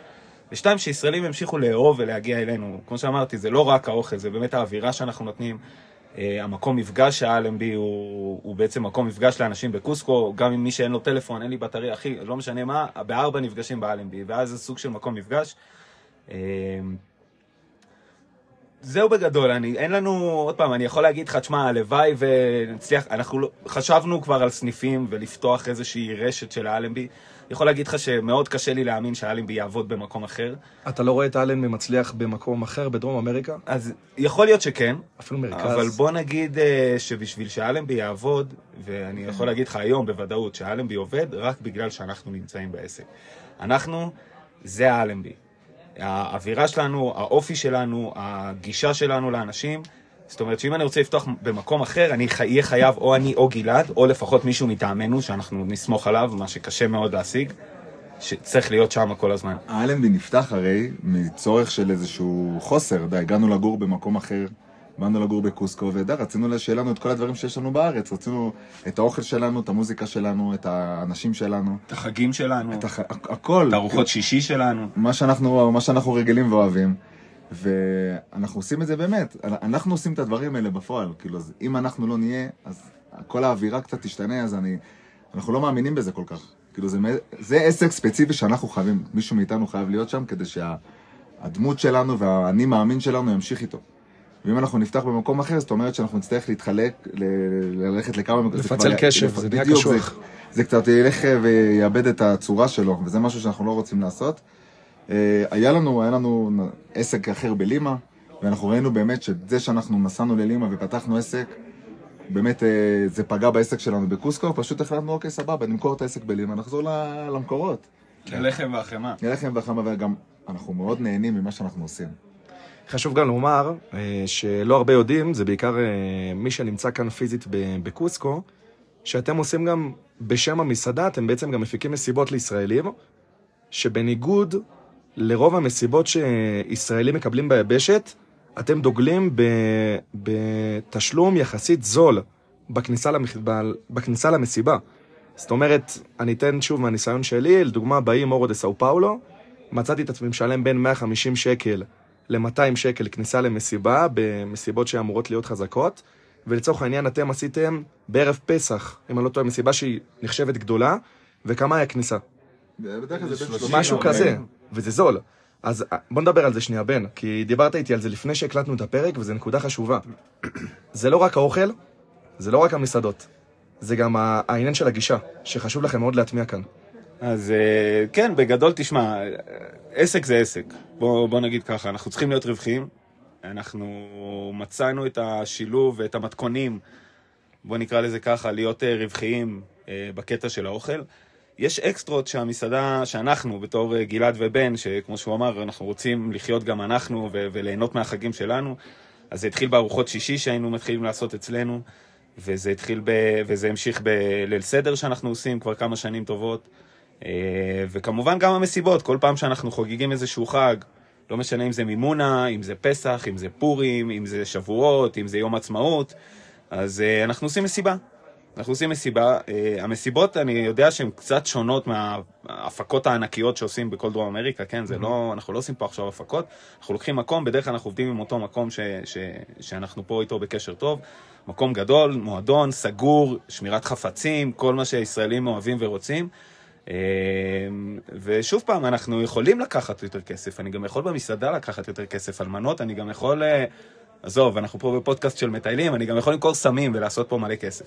[SPEAKER 3] ושתיים, שישראלים ימשיכו לאהוב ולהגיע אלינו. כמו שאמרתי, זה לא רק האוכל, זה באמת האווירה שאנחנו נותנים. Uh, המקום מפגש האלנבי הוא, הוא בעצם מקום מפגש לאנשים בקוסקו, גם עם מי שאין לו טלפון, אין לי בטריה, אחי, לא משנה מה, בארבע נפגשים באלנבי, ואז זה סוג של מקום מפגש. זהו בגדול, אני, אין לנו, עוד פעם, אני יכול להגיד לך, תשמע, הלוואי ונצליח, אנחנו לא, חשבנו כבר על סניפים ולפתוח איזושהי רשת של האלנבי. יכול להגיד לך שמאוד קשה לי להאמין שהאלנבי יעבוד במקום אחר.
[SPEAKER 1] אתה לא רואה את האלנבי מצליח במקום אחר, בדרום אמריקה?
[SPEAKER 3] אז יכול להיות שכן.
[SPEAKER 1] אפילו מרכז.
[SPEAKER 3] אבל בוא נגיד אה, שבשביל שהאלנבי יעבוד, ואני יכול להגיד לך היום בוודאות שהאלנבי עובד רק בגלל שאנחנו נמצאים בעסק. אנחנו, זה האלנבי. האווירה שלנו, האופי שלנו, הגישה שלנו לאנשים. זאת אומרת שאם אני רוצה לפתוח במקום אחר, אני אהיה חייב או אני או גלעד, או לפחות מישהו מטעמנו, שאנחנו נסמוך עליו, מה שקשה מאוד להשיג, שצריך להיות שם כל הזמן.
[SPEAKER 2] האלנבי נפתח הרי מצורך של איזשהו חוסר, די, הגענו לגור במקום אחר, באנו לגור בקוסקו, ודי, רצינו שיהיה לנו את כל הדברים שיש לנו בארץ, רצינו את האוכל שלנו, את המוזיקה שלנו, את האנשים שלנו.
[SPEAKER 3] את החגים שלנו.
[SPEAKER 2] את הח... הכל.
[SPEAKER 3] את ארוחות שישי שלנו.
[SPEAKER 2] מה שאנחנו, מה שאנחנו רגילים ואוהבים. ואנחנו עושים את זה באמת, אנחנו עושים את הדברים האלה בפועל, כאילו, אז אם אנחנו לא נהיה, אז כל האווירה קצת תשתנה, אז אני, אנחנו לא מאמינים בזה כל כך. כאילו, זה, זה עסק ספציפי שאנחנו חייבים, מישהו מאיתנו חייב להיות שם, כדי שהדמות שה, שלנו והאני מאמין שלנו ימשיך איתו. ואם אנחנו נפתח במקום אחר, זאת אומרת שאנחנו נצטרך להתחלק, ל- ללכת לכמה מקומות.
[SPEAKER 1] לפצל קשב, זה נהיה קשוח.
[SPEAKER 2] זה, זה קצת ילך ויאבד את הצורה שלו, וזה משהו שאנחנו לא רוצים לעשות. אה, היה לנו, היה לנו עסק אחר בלימה, ואנחנו ראינו באמת שזה שאנחנו נסענו ללימה ופתחנו עסק, באמת אה, זה פגע בעסק שלנו בקוסקו, פשוט החלטנו, אוקיי, סבבה, נמכור את העסק בלימה, נחזור למקורות.
[SPEAKER 3] ללחם והחמאה.
[SPEAKER 2] ללחם והחמאה, וגם אנחנו מאוד נהנים ממה שאנחנו עושים.
[SPEAKER 1] חשוב גם לומר אה, שלא הרבה יודעים, זה בעיקר מי שנמצא כאן פיזית בקוסקו, שאתם עושים גם בשם המסעדה, אתם בעצם גם מפיקים מסיבות לישראלים, שבניגוד לרוב המסיבות שישראלים מקבלים ביבשת, אתם דוגלים בתשלום יחסית זול בכניסה, למח, בכניסה למסיבה. זאת אומרת, אני אתן שוב מהניסיון שלי, לדוגמה, באי מורו דה סאו פאולו, מצאתי את עצמי משלם בין 150 שקל ל-200 שקל כניסה למסיבה, במסיבות שאמורות להיות חזקות, ולצורך העניין אתם עשיתם בערב פסח, אם אני לא טועה, מסיבה שהיא נחשבת גדולה, וכמה היה כניסה?
[SPEAKER 2] בדרך כלל זה בין 30
[SPEAKER 1] משהו כזה, וזה זול. אז אה, בוא נדבר על זה שנייה, בן, כי דיברת איתי על זה לפני שהקלטנו את הפרק, וזו נקודה חשובה. (clears throat) זה לא רק האוכל, זה לא רק המסעדות, זה גם העניין של הגישה, שחשוב לכם מאוד להטמיע כאן.
[SPEAKER 3] אז אה, כן, בגדול, תשמע, עסק זה עסק. בוא, בוא נגיד ככה, אנחנו צריכים להיות רווחיים. אנחנו מצאנו את השילוב ואת המתכונים, בוא נקרא לזה ככה, להיות אה, רווחיים אה, בקטע של האוכל. יש אקסטרות שהמסעדה, שאנחנו בתור גלעד ובן, שכמו שהוא אמר, אנחנו רוצים לחיות גם אנחנו ו- וליהנות מהחגים שלנו. אז זה התחיל בארוחות שישי שהיינו מתחילים לעשות אצלנו, וזה התחיל ב... וזה המשיך בליל סדר שאנחנו עושים כבר כמה שנים טובות. אה, וכמובן גם המסיבות, כל פעם שאנחנו חוגגים איזשהו חג, לא משנה אם זה מימונה, אם זה פסח, אם זה פורים, אם זה שבועות, אם זה יום עצמאות, אז אה, אנחנו עושים מסיבה. אנחנו עושים מסיבה. אה, המסיבות, אני יודע שהן קצת שונות מההפקות הענקיות שעושים בכל דרום אמריקה, כן? זה לא, אנחנו לא עושים פה עכשיו הפקות, אנחנו לוקחים מקום, בדרך כלל אנחנו עובדים עם אותו מקום ש, ש, שאנחנו פה איתו בקשר טוב. מקום גדול, מועדון, סגור, שמירת חפצים, כל מה שהישראלים אוהבים ורוצים. אה, ושוב פעם, אנחנו יכולים לקחת יותר כסף, אני גם יכול במסעדה לקחת יותר כסף על מנות, אני גם יכול, אה, עזוב, אנחנו פה בפודקאסט של מטיילים, אני גם יכול למכור סמים ולעשות פה מלא כסף.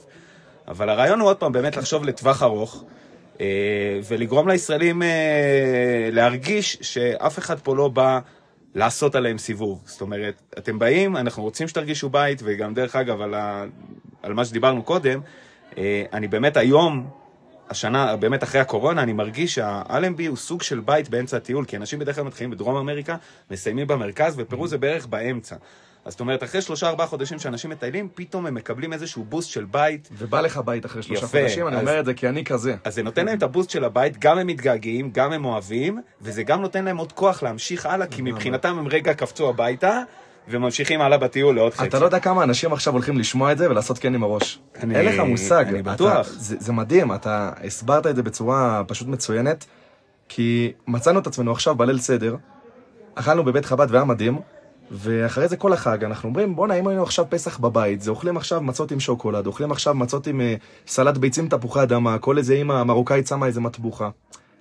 [SPEAKER 3] אבל הרעיון הוא עוד פעם באמת לחשוב לטווח ארוך, אה, ולגרום לישראלים אה, להרגיש שאף אחד פה לא בא לעשות עליהם סיבוב. זאת אומרת, אתם באים, אנחנו רוצים שתרגישו בית, וגם דרך אגב, על, ה, על מה שדיברנו קודם, אני באמת היום, השנה, באמת אחרי הקורונה, אני מרגיש שהאלנבי הוא סוג של בית באמצע הטיול, כי אנשים בדרך כלל מתחילים בדרום אמריקה, מסיימים במרכז, ופרו זה בערך באמצע. אז זאת אומרת, אחרי שלושה ארבעה חודשים שאנשים מטיילים, פתאום הם מקבלים איזשהו בוסט של בית,
[SPEAKER 1] ובא לך בית אחרי שלושה
[SPEAKER 3] יפה,
[SPEAKER 1] חודשים, אני
[SPEAKER 3] אז-
[SPEAKER 1] אומר את זה כי אני כזה.
[SPEAKER 3] אז זה נותן להם את הבוסט של הבית, גם הם מתגעגעים, גם הם אוהבים, וזה גם נותן להם עוד כוח להמשיך הלאה, כי מבחינתם הם רגע קפצו הביתה, וממשיכים הלאה בטיול לעוד חצי.
[SPEAKER 1] אתה לא יודע כמה אנשים עכשיו הולכים לשמוע את זה ולעשות כן עם הראש.
[SPEAKER 3] אני-
[SPEAKER 1] אין לך מושג.
[SPEAKER 3] אני
[SPEAKER 1] אתה-
[SPEAKER 3] בטוח.
[SPEAKER 1] זה, זה מדהים, אתה הסברת את זה בצורה פשוט מצוינת, כי מצאנו את עצמנו עכשיו בליל סדר, אכלנו בבית חב"ד והיה מדהים, ואחרי זה כל החג אנחנו אומרים, בואנה, אם היינו עכשיו פסח בבית, זה אוכלים עכשיו מצות עם שוקולד, אוכלים עכשיו מצות עם אה, סלט ביצים תפוחי אדמה, כל איזה אימא מרוקאית שמה איזה מטבוחה.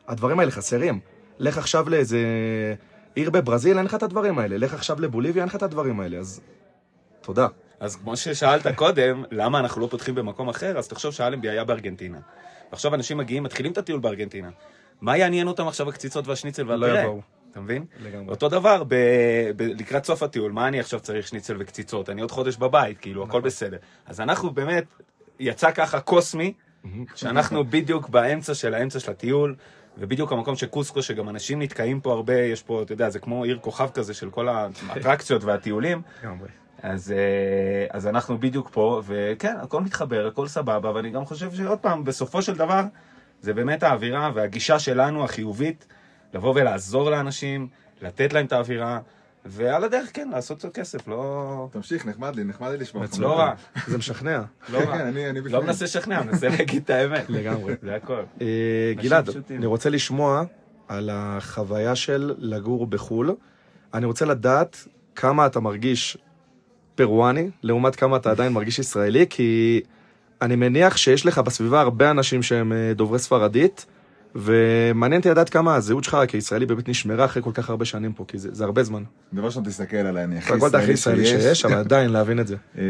[SPEAKER 1] הדברים האלה חסרים. לך עכשיו לאיזה עיר בברזיל, אין לך את הדברים האלה. לך עכשיו לבוליביה, אין לך את הדברים האלה. אז תודה.
[SPEAKER 3] אז כמו ששאלת קודם, למה אנחנו לא פותחים במקום אחר, אז תחשוב שאלנבי היה בארגנטינה. ועכשיו אנשים מגיעים, מתחילים את הטיול בארגנטינה. מה יעניין אותם עכשיו הקציצות והשניצל
[SPEAKER 1] לא
[SPEAKER 3] והפירה?
[SPEAKER 1] יבואו.
[SPEAKER 3] אתה מבין?
[SPEAKER 1] לגמרי.
[SPEAKER 3] אותו דבר, ב... ב... לקראת סוף הטיול, מה אני עכשיו צריך שניצל וקציצות? אני עוד חודש בבית, כאילו,
[SPEAKER 1] נכון.
[SPEAKER 3] הכל בסדר. אז אנחנו באמת, יצא ככה קוסמי, שאנחנו בדיוק באמצע של האמצע של הטיול, ובדיוק המקום של קוסקו, שגם אנשים נתקעים פה הרבה, יש פה, אתה יודע, זה כמו עיר כוכב כזה של כל האטרקציות והטיולים. אז, אה, אז אנחנו בדיוק פה, וכן, הכל מתחבר, הכל סבבה, ואני גם חושב שעוד פעם, בסופו של דבר, זה באמת האווירה והגישה שלנו, החיובית, לבוא ולעזור לאנשים, לתת להם את האווירה, ועל הדרך, כן, לעשות קצת כסף, לא,
[SPEAKER 2] תמשיך, נחמד לי, נחמד לי לשמוע.
[SPEAKER 3] לא רע, (laughs)
[SPEAKER 1] זה משכנע.
[SPEAKER 3] לא רע. (laughs) לא. מנסה לשכנע, מנסה להגיד את האמת. (laughs)
[SPEAKER 1] לגמרי.
[SPEAKER 3] זה הכל.
[SPEAKER 1] אה, גלעד. אני רוצה לשמוע על החוויה של לגור בחו"ל. אני רוצה לדעת כמה אתה מרגיש פרואני, לעומת כמה אתה עדיין מרגיש ישראלי, כי אני מניח שיש לך בסביבה הרבה אנשים שהם אה, דוברי ספרדית, ומעניין אותי לדעת כמה הזהות שלך כישראלי באמת נשמרה אחרי כל כך הרבה שנים פה, כי זה, זה הרבה זמן.
[SPEAKER 2] דבר ראשון תסתכל עליי, אני הכי
[SPEAKER 1] אתה הכי ישראלי
[SPEAKER 2] שיש.
[SPEAKER 1] אבל עדיין להבין את זה. (laughs)
[SPEAKER 2] אה,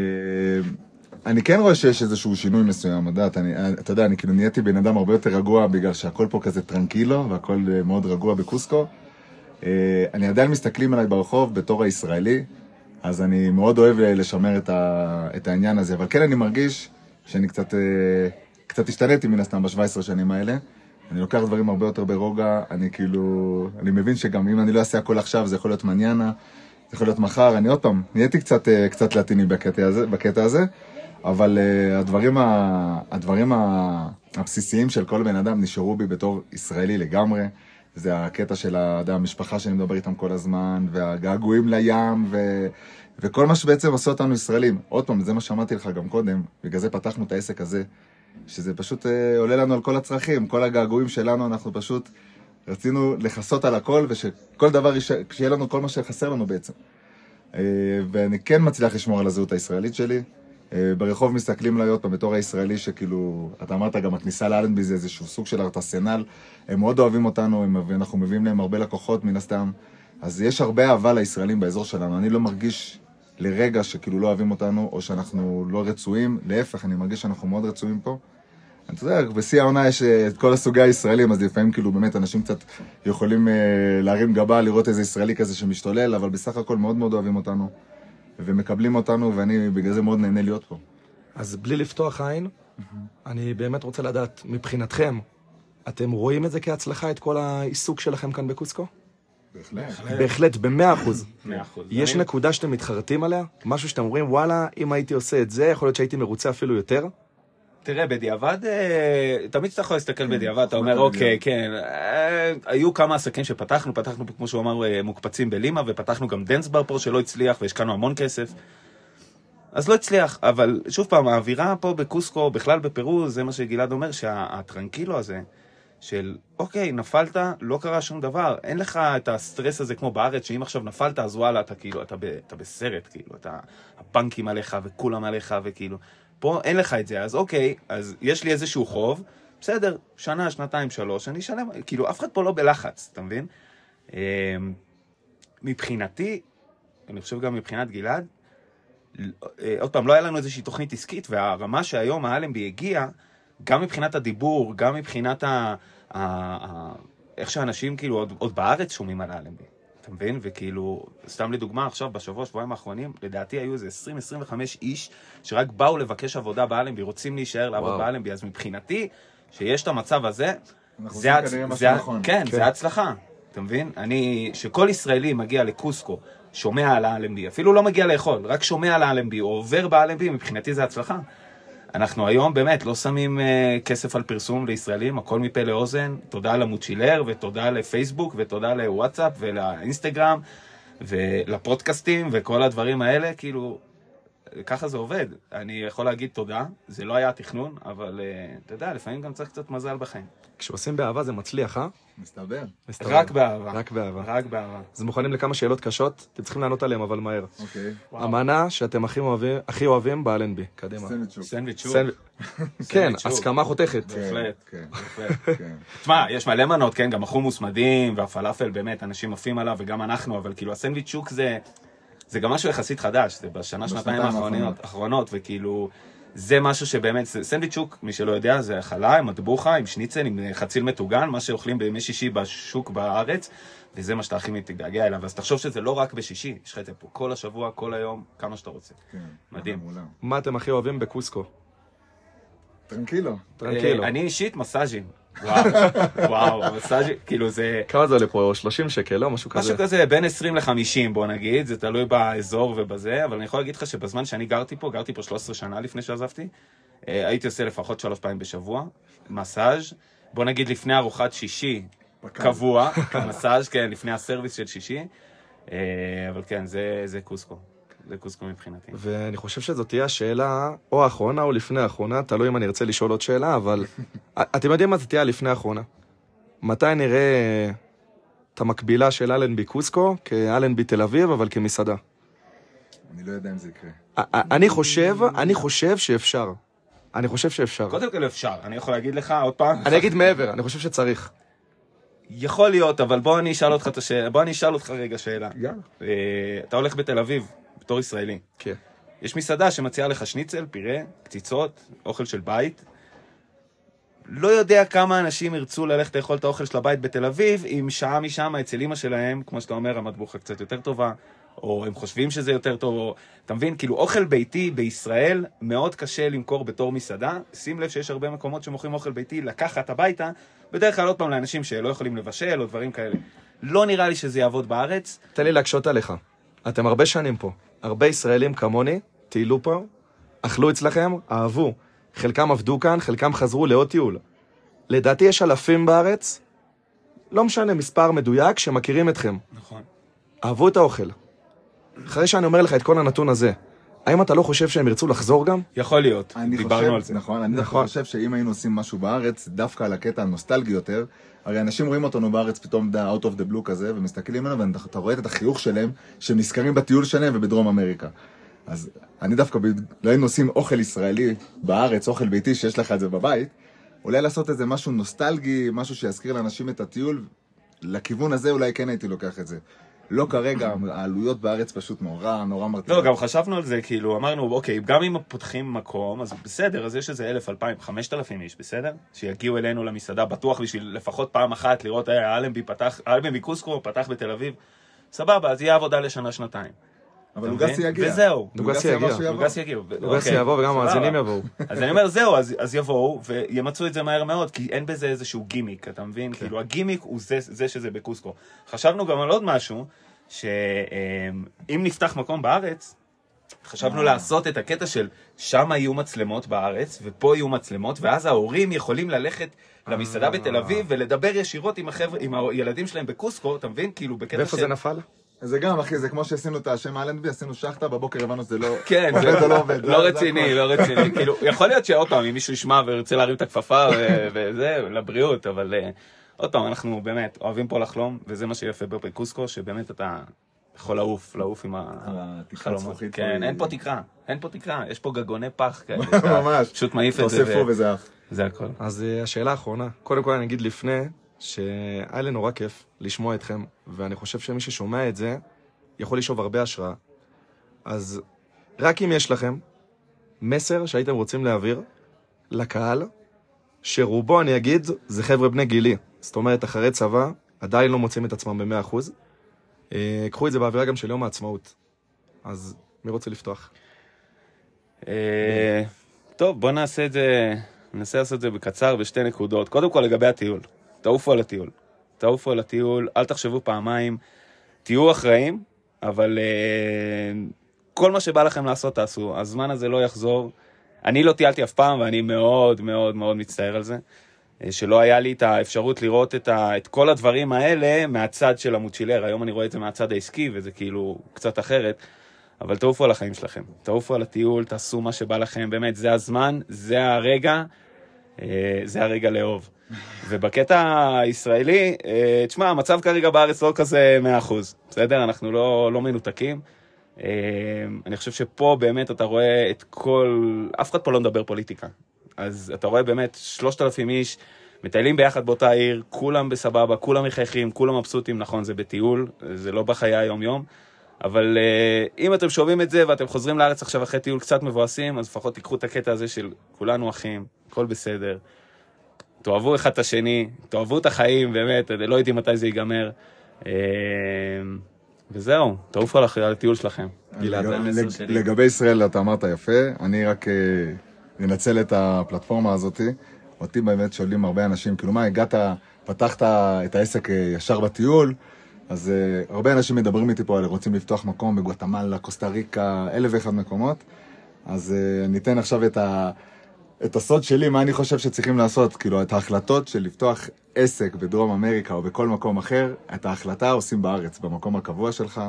[SPEAKER 2] אני כן רואה שיש איזשהו שינוי מסוים, את אני- אתה יודע, אני כאילו נהייתי בן אדם הרבה יותר רגוע בגלל שהכל פה כזה טרנקילו והכל אה, מאוד רגוע בקוסקו. אה, אני עדיין מסתכלים עליי ברחוב בתור הישראלי, אז אני מאוד אוהב אה, לשמר את, ה, את העניין הזה, אבל כן אני מרגיש שאני קצת, אה, קצת השתניתי מן הסתם ב-17 שנים האלה. אני לוקח דברים הרבה יותר ברוגע, אני כאילו, אני מבין שגם אם אני לא אעשה הכל עכשיו, זה יכול להיות מניאנה, זה יכול להיות מחר, אני עוד פעם, נהייתי קצת, אה, קצת לטיני בקטע הזה, בקטע הזה אבל uh, הדברים, ה, הדברים ה, הבסיסיים של כל בן אדם נשארו בי בתור ישראלי לגמרי. זה הקטע של המשפחה שאני מדבר איתם כל הזמן, והגעגועים לים, ו... וכל מה שבעצם עושה אותנו ישראלים. עוד פעם, זה מה שאמרתי לך גם קודם, בגלל זה פתחנו את העסק הזה, שזה פשוט אה, עולה לנו על כל הצרכים, כל הגעגועים שלנו, אנחנו פשוט רצינו לכסות על הכל, ושכל דבר, שיהיה לנו כל מה שחסר לנו בעצם. אה, ואני כן מצליח לשמור על הזהות הישראלית שלי. אה, ברחוב מסתכלים עליי עוד פעם בתור הישראלי שכאילו, אתה אמרת גם הכניסה לאלנבי זה איזשהו סוג של ארטסנל, הם מאוד אוהבים אותנו, הם, ואנחנו מביאים להם הרבה לקוחות מן הסתם, אז יש הרבה אהבה לישראלים באזור שלנו, אני לא מרגיש לרגע שכאילו לא אוהבים אותנו, או שאנחנו לא רצויים, להפך, אני מרגיש שאנחנו מאוד רצויים פה. אתה יודע, בשיא העונה יש אה, את כל הסוגי הישראלים, אז לפעמים כאילו באמת אנשים קצת יכולים אה, להרים גבה, לראות איזה ישראלי כזה שמשתולל, אבל בסך הכל מאוד מאוד אוהבים אותנו, ומקבלים אותנו, ואני בגלל זה מאוד נהנה להיות פה.
[SPEAKER 1] אז בלי לפתוח עין, אני באמת רוצה לדעת, מבחינתכם, אתם רואים את זה כהצלחה, את כל העיסוק שלכם כאן בקוסקו?
[SPEAKER 2] בהחלט.
[SPEAKER 1] בהחלט, במאה אחוז. יש נקודה שאתם מתחרטים עליה? משהו שאתם אומרים, וואלה, אם הייתי עושה את זה, יכול להיות שהייתי מרוצה אפילו יותר?
[SPEAKER 3] תראה, בדיעבד, אה, תמיד שאתה יכול להסתכל בדיעבד, אתה אומר, אוקיי. כן, אה, היו כמה עסקים שפתחנו, פתחנו, כמו שהוא אמר, אה, מוקפצים בלימה, ופתחנו גם dance bar פה שלא הצליח, והשקענו המון כסף. אז לא הצליח, אבל שוב פעם, האווירה פה בקוסקו, בכלל בפרו, זה מה שגלעד אומר, שה tranquilo הזה, של אוקיי, נפלת, לא קרה שום דבר, אין לך את הסטרס הזה כמו בארץ, שאם עכשיו נפלת, אז וואלה, אתה כאילו, אתה, ב, אתה בסרט, כאילו, אתה, הבנקים עליך וכולם עליך, וכאילו, פה אין לך את זה, אז אוקיי, אז יש לי איזשהו חוב, בסדר, שנה, שנתיים, שלוש, אני אשלם, כאילו, אף אחד פה לא בלחץ, אתה מבין? אמ, מבחינתי, אני חושב גם מבחינת גלעד, אה, עוד פעם, לא היה לנו איזושהי תוכנית עסקית, והרמה שהיום האלנבי הגיע, גם מבחינת הדיבור, גם מבחינת ה... ה... ה... איך שאנשים כאילו עוד, עוד בארץ שומעים על האלנבי. אתה מבין? וכאילו, סתם לדוגמה, עכשיו, בשבוע, שבועיים האחרונים, לדעתי היו איזה 20-25 איש שרק באו לבקש עבודה באלנבי, רוצים להישאר לעבוד
[SPEAKER 1] וואו.
[SPEAKER 3] באלנבי, אז מבחינתי, שיש את המצב הזה,
[SPEAKER 2] אנחנו
[SPEAKER 3] זה, הצ... זה,
[SPEAKER 2] נכון.
[SPEAKER 3] כן,
[SPEAKER 1] כן.
[SPEAKER 3] זה הצלחה, אתה מבין? אני, שכל ישראלי מגיע לקוסקו, שומע על האלנבי, אפילו לא מגיע לאכול, רק שומע על האלנבי, או עובר באלנבי, מבחינתי זה הצלחה. אנחנו היום באמת לא שמים uh, כסף על פרסום לישראלים, הכל מפה לאוזן, תודה למוצ'ילר, ותודה לפייסבוק, ותודה לוואטסאפ, ולאינסטגרם, ולפודקאסטים, וכל הדברים האלה, כאילו, ככה זה עובד. אני יכול להגיד תודה, זה לא היה התכנון, אבל uh, אתה יודע, לפעמים גם צריך קצת מזל בחיים.
[SPEAKER 1] כשעושים באהבה זה מצליח, אה?
[SPEAKER 2] מסתבר.
[SPEAKER 1] מסתבר.
[SPEAKER 3] רק באהבה.
[SPEAKER 1] רק באהבה.
[SPEAKER 3] רק באהבה.
[SPEAKER 1] אז מוכנים לכמה שאלות קשות? אתם צריכים לענות עליהן, אבל מהר.
[SPEAKER 2] אוקיי.
[SPEAKER 1] המנה שאתם הכי אוהבים, הכי אוהבים באלנבי. קדימה.
[SPEAKER 2] סנדוויץ'
[SPEAKER 3] שוק.
[SPEAKER 1] כן. הסכמה חותכת.
[SPEAKER 3] בהחלט.
[SPEAKER 2] כן,
[SPEAKER 3] בהחלט.
[SPEAKER 2] כן.
[SPEAKER 3] תשמע, יש מלא מנות, כן, גם החומוס מדהים, והפלאפל באמת, אנשים עפים עליו, וגם אנחנו, אבל כאילו הסנדוויץ' שוק זה, זה גם משהו יחסית חדש, זה בשנה, שנתיים. האחרונות, וכאילו, זה משהו שבאמת, סנדוויץ' שוק, מי שלא יודע, זה חלה עם מטבוחה, עם שניצל, עם חציל מטוגן, מה שאוכלים בימי שישי בשוק בארץ, וזה מה שאתה הכי מתגעגע אליו. אז תחשוב שזה לא רק בשישי, יש לך את זה פה כל השבוע, כל היום, כמה שאתה רוצה.
[SPEAKER 2] כן.
[SPEAKER 3] מדהים.
[SPEAKER 1] מה אתם הכי אוהבים בקוסקו?
[SPEAKER 2] טרנקילו.
[SPEAKER 1] טרנקילו.
[SPEAKER 3] אה, אני אישית מסאז'ים. וואו, וואו, מסאז'ים, כאילו זה...
[SPEAKER 1] כמה זה עולה פה? 30 שקל, לא? משהו כזה.
[SPEAKER 3] משהו כזה בין 20 ל-50 בוא נגיד, זה תלוי באזור ובזה, אבל אני יכול להגיד לך שבזמן שאני גרתי פה, גרתי פה 13 שנה לפני שעזבתי, אה, הייתי עושה לפחות שלוש פעמים בשבוע, מסאז', בוא נגיד לפני ארוחת שישי,
[SPEAKER 2] פק"ל.
[SPEAKER 3] קבוע, (laughs) מסאז', כן, לפני הסרוויס של שישי, אה, אבל כן, זה, זה קוסקו, זה קוסקו מבחינתי.
[SPEAKER 1] ואני חושב שזאת תהיה השאלה או האחרונה או לפני האחרונה, תלוי אם אני ארצה לשאול עוד שאלה, אבל (laughs) אתם יודעים מה זה תהיה הלפני האחרונה. מתי נראה את המקבילה של אלנבי קוסקו כאלנבי תל אביב, אבל כמסעדה?
[SPEAKER 2] אני לא יודע אם זה יקרה.
[SPEAKER 1] אני חושב, אני חושב שאפשר. אני חושב שאפשר.
[SPEAKER 3] קודם כל אפשר, אני יכול להגיד לך עוד פעם,
[SPEAKER 1] אני אגיד מעבר, אני חושב שצריך.
[SPEAKER 3] יכול להיות, אבל בוא אני אשאל אותך את השאלה, בוא אני אשאל אותך רגע שאלה.
[SPEAKER 1] יאללה.
[SPEAKER 3] אה, אתה הולך בתל אביב, בתור ישראלי.
[SPEAKER 1] כן.
[SPEAKER 3] יש מסעדה שמציעה לך שניצל, פירה, קציצות, אוכל של בית. לא יודע כמה אנשים ירצו ללכת לאכול את האוכל של הבית בתל אביב, אם שעה משם אצל אמא שלהם, כמו שאתה אומר, המטבוחה קצת יותר טובה, או הם חושבים שזה יותר טוב, או... אתה מבין? כאילו, אוכל ביתי בישראל מאוד קשה למכור בתור מסעדה. שים לב שיש הרבה מקומות שמוכרים אוכל ביתי לקחת הביתה, בדרך כלל עוד פעם לאנשים שלא יכולים לבשל או דברים כאלה. לא נראה לי שזה יעבוד בארץ.
[SPEAKER 1] תן לי להקשות עליך. אתם הרבה שנים פה. הרבה ישראלים כמוני, טיילו פה, אכלו אצלכם, אהבו. חלקם עבדו כאן, חלקם חזרו לעוד טיול. לדעתי יש אלפים בארץ, לא משנה, מספר מדויק, שמכירים אתכם.
[SPEAKER 3] נכון.
[SPEAKER 1] אהבו את האוכל. אחרי שאני אומר לך את כל הנתון הזה, האם אתה לא חושב שהם ירצו לחזור גם?
[SPEAKER 3] יכול להיות,
[SPEAKER 2] אני
[SPEAKER 3] דיברנו
[SPEAKER 2] חושב,
[SPEAKER 3] על זה.
[SPEAKER 2] נכון, אני
[SPEAKER 1] נכון.
[SPEAKER 2] חושב שאם היינו עושים משהו בארץ, דווקא על הקטע הנוסטלגי יותר, הרי אנשים רואים אותנו בארץ פתאום דה out of the blue כזה, ומסתכלים עלינו, ואתה רואה את החיוך שלהם, שהם נזכרים בטיול שלהם ובדרום אמריקה. אז אני דווקא, לא היינו עושים אוכל ישראלי בארץ, אוכל ביתי שיש לך את זה בבית, אולי לעשות איזה משהו נוסטלגי, משהו שיזכיר לאנשים את הטיול, לכיוון הזה אולי כן הייתי לוקח את זה. לא כרגע, העלויות בארץ פשוט נורא, נורא מרתיעות.
[SPEAKER 3] לא, גם חשבנו על זה, כאילו, אמרנו, אוקיי, גם אם פותחים מקום, אז בסדר, אז יש איזה אלף, אלפיים, חמשת אלפים איש, בסדר? שיגיעו אלינו למסעדה, בטוח בשביל לפחות פעם אחת לראות, אה, אלנבי פתח, אלנבי קוסקו פתח בתל אביב. סבבה, אז יהיה עבודה לשנה-שנתיים.
[SPEAKER 2] אבל לוגסי? יגיע.
[SPEAKER 3] וזהו.
[SPEAKER 1] לוגסי יגיע.
[SPEAKER 2] שהוא יבוא.
[SPEAKER 3] לוגס יגיעו.
[SPEAKER 1] לוגס
[SPEAKER 3] אוקיי,
[SPEAKER 1] יבוא וגם. המאזינים יבואו.
[SPEAKER 3] אז אני אומר, זהו, אז, אז יבואו וימצאו את זה מהר מאוד, כי אין בזה איזשהו גימיק, אתה מבין?
[SPEAKER 1] כן.
[SPEAKER 3] כאילו, הגימיק הוא זה, זה שזה בקוסקו. חשבנו גם על עוד משהו, שאם נפתח מקום בארץ, חשבנו לעשות את הקטע של שם יהיו מצלמות בארץ, ופה יהיו מצלמות, ואז ההורים יכולים ללכת למסעדה בתל אביב ולדבר ישירות עם החבר'ה, עם הילדים שלהם בקוסקו, אתה מבין? כאילו, בקטע
[SPEAKER 1] ואיפה
[SPEAKER 3] של...
[SPEAKER 1] זה נפל?
[SPEAKER 2] זה גם, אחי, זה כמו שעשינו את השם אלנבי, עשינו שחטה, בבוקר הבנו שזה לא...
[SPEAKER 3] כן, זה
[SPEAKER 2] לא עובד.
[SPEAKER 3] לא רציני. לא רציני. כאילו, יכול להיות שעוד פעם, אם מישהו ישמע וירצה להרים את הכפפה וזה, לבריאות, אבל אה, עוד פעם, אנחנו באמת אוהבים פה לחלום, וזה מה שיפה בפקוסקו, שבאמת אתה יכול לעוף, לעוף עם החלומות. כן, אין פה תקרה, אין פה תקרה, יש פה גגוני פח כאלה. (laughs)
[SPEAKER 2] ממש.
[SPEAKER 3] פשוט מעיף את זה.
[SPEAKER 2] תוספו וזה אף.
[SPEAKER 3] זה הכל.
[SPEAKER 1] אז אה, השאלה האחרונה, קודם כל אני אגיד לפני, שהיה לי נורא כיף לשמוע אתכם, ואני חושב שמי ששומע את זה, יכול לשאוב הרבה השראה. אז רק אם יש לכם מסר שהייתם רוצים להעביר לקהל, שרובו, אני אגיד, זה חבר'ה בני גילי. זאת אומרת, אחרי צבא, עדיין לא מוצאים את עצמם במאה אחוז. אה, קחו את זה באווירה גם של יום העצמאות. אז מי רוצה לפתוח?
[SPEAKER 3] אה, טוב, בוא נעשה את זה, ננסה לעשות את זה בקצר בשתי נקודות. קודם כל לגבי הטיול, תעופו על הטיול. תעופו על הטיול, אל תחשבו פעמיים, תהיו אחראים, אבל אה, כל מה שבא לכם לעשות תעשו. הזמן הזה לא יחזור. אני לא טיילתי אף פעם ואני מאוד מאוד מאוד מצטער על זה. אה, שלא היה לי את האפשרות לראות את, ה, את כל הדברים האלה מהצד של המוצ'ילר. היום אני רואה את זה מהצד העסקי וזה כאילו קצת אחרת. אבל תעופו על החיים שלכם, תעופו על הטיול, תעשו מה שבא לכם, באמת, זה הזמן, זה הרגע, זה הרגע לאהוב. ובקטע הישראלי, אה, תשמע, המצב כרגע בארץ לא כזה 100%, בסדר? אנחנו לא, לא מנותקים. אה, אני חושב שפה באמת אתה רואה את כל... אף אחד פה לא מדבר פוליטיקה. אז אתה רואה באמת 3,000 איש מטיילים ביחד באותה עיר, כולם בסבבה, כולם מחייכים, כולם מבסוטים, נכון, זה בטיול, זה לא בחיי היום-יום. אבל uh, אם אתם שומעים את זה ואתם חוזרים לארץ עכשיו אחרי טיול קצת מבואסים, אז לפחות תיקחו את הקטע הזה של כולנו אחים, הכל בסדר. תאהבו אחד את השני, תאהבו את החיים, באמת, לא יודעים מתי זה ייגמר. Uh, וזהו, תעופו על הטיול שלכם.
[SPEAKER 2] לגבי ישראל, אתה אמרת יפה, אני רק אה, אנצל את הפלטפורמה הזאתי. אותי באמת שואלים הרבה אנשים, כאילו מה, הגעת, פתחת את העסק אה, ישר בטיול, אז אה, הרבה אנשים מדברים איתי פה על רוצים לפתוח מקום בגואטמלה, קוסטה ריקה, אלף ואחד מקומות. אז אני אתן עכשיו את, ה, את הסוד שלי, מה אני חושב שצריכים לעשות, כאילו, את ההחלטות של לפתוח עסק בדרום אמריקה או בכל מקום אחר, את ההחלטה עושים בארץ, במקום הקבוע שלך.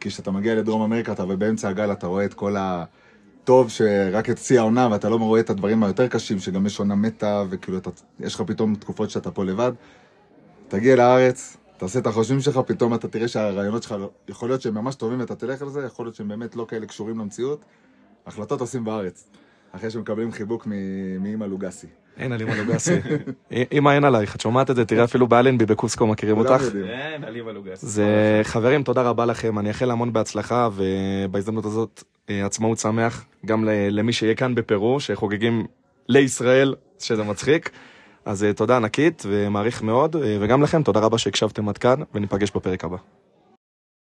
[SPEAKER 2] כי כשאתה מגיע לדרום אמריקה, אתה ובאמצע הגל אתה רואה את כל הטוב שרק את שיא העונה, ואתה לא רואה את הדברים היותר קשים, שגם יש עונה מתה, וכאילו אתה, יש לך פתאום תקופות שאתה פה לבד. תגיע לארץ, תעשה את החושבים שלך, פתאום אתה תראה שהרעיונות שלך, יכול להיות שהם ממש טובים ואתה תלך על זה, יכול להיות שהם באמת לא כאלה קשורים למציאות. החלטות עושים בארץ, אחרי שמקבלים חיבוק מ- מאמא לוגסי.
[SPEAKER 1] אין על אימא לוגסי. (laughs) אמא אין עלייך, את שומעת את זה, תראה אפילו באלנבי בקוסקו מכירים אותך.
[SPEAKER 2] יודעים.
[SPEAKER 3] כן, עליבה לוגס.
[SPEAKER 1] זה חברים, תודה רבה לכם, אני אאחל המון בהצלחה, ובהזדמנות הזאת אה, עצמאות שמח, גם ל- למי שיהיה כאן בפרו, שחוגגים לישראל, שזה מצחיק. אז אה, תודה ענקית, ומעריך מאוד, אה, וגם לכם, תודה רבה שהקשבתם עד כאן, וניפגש בפרק הבא.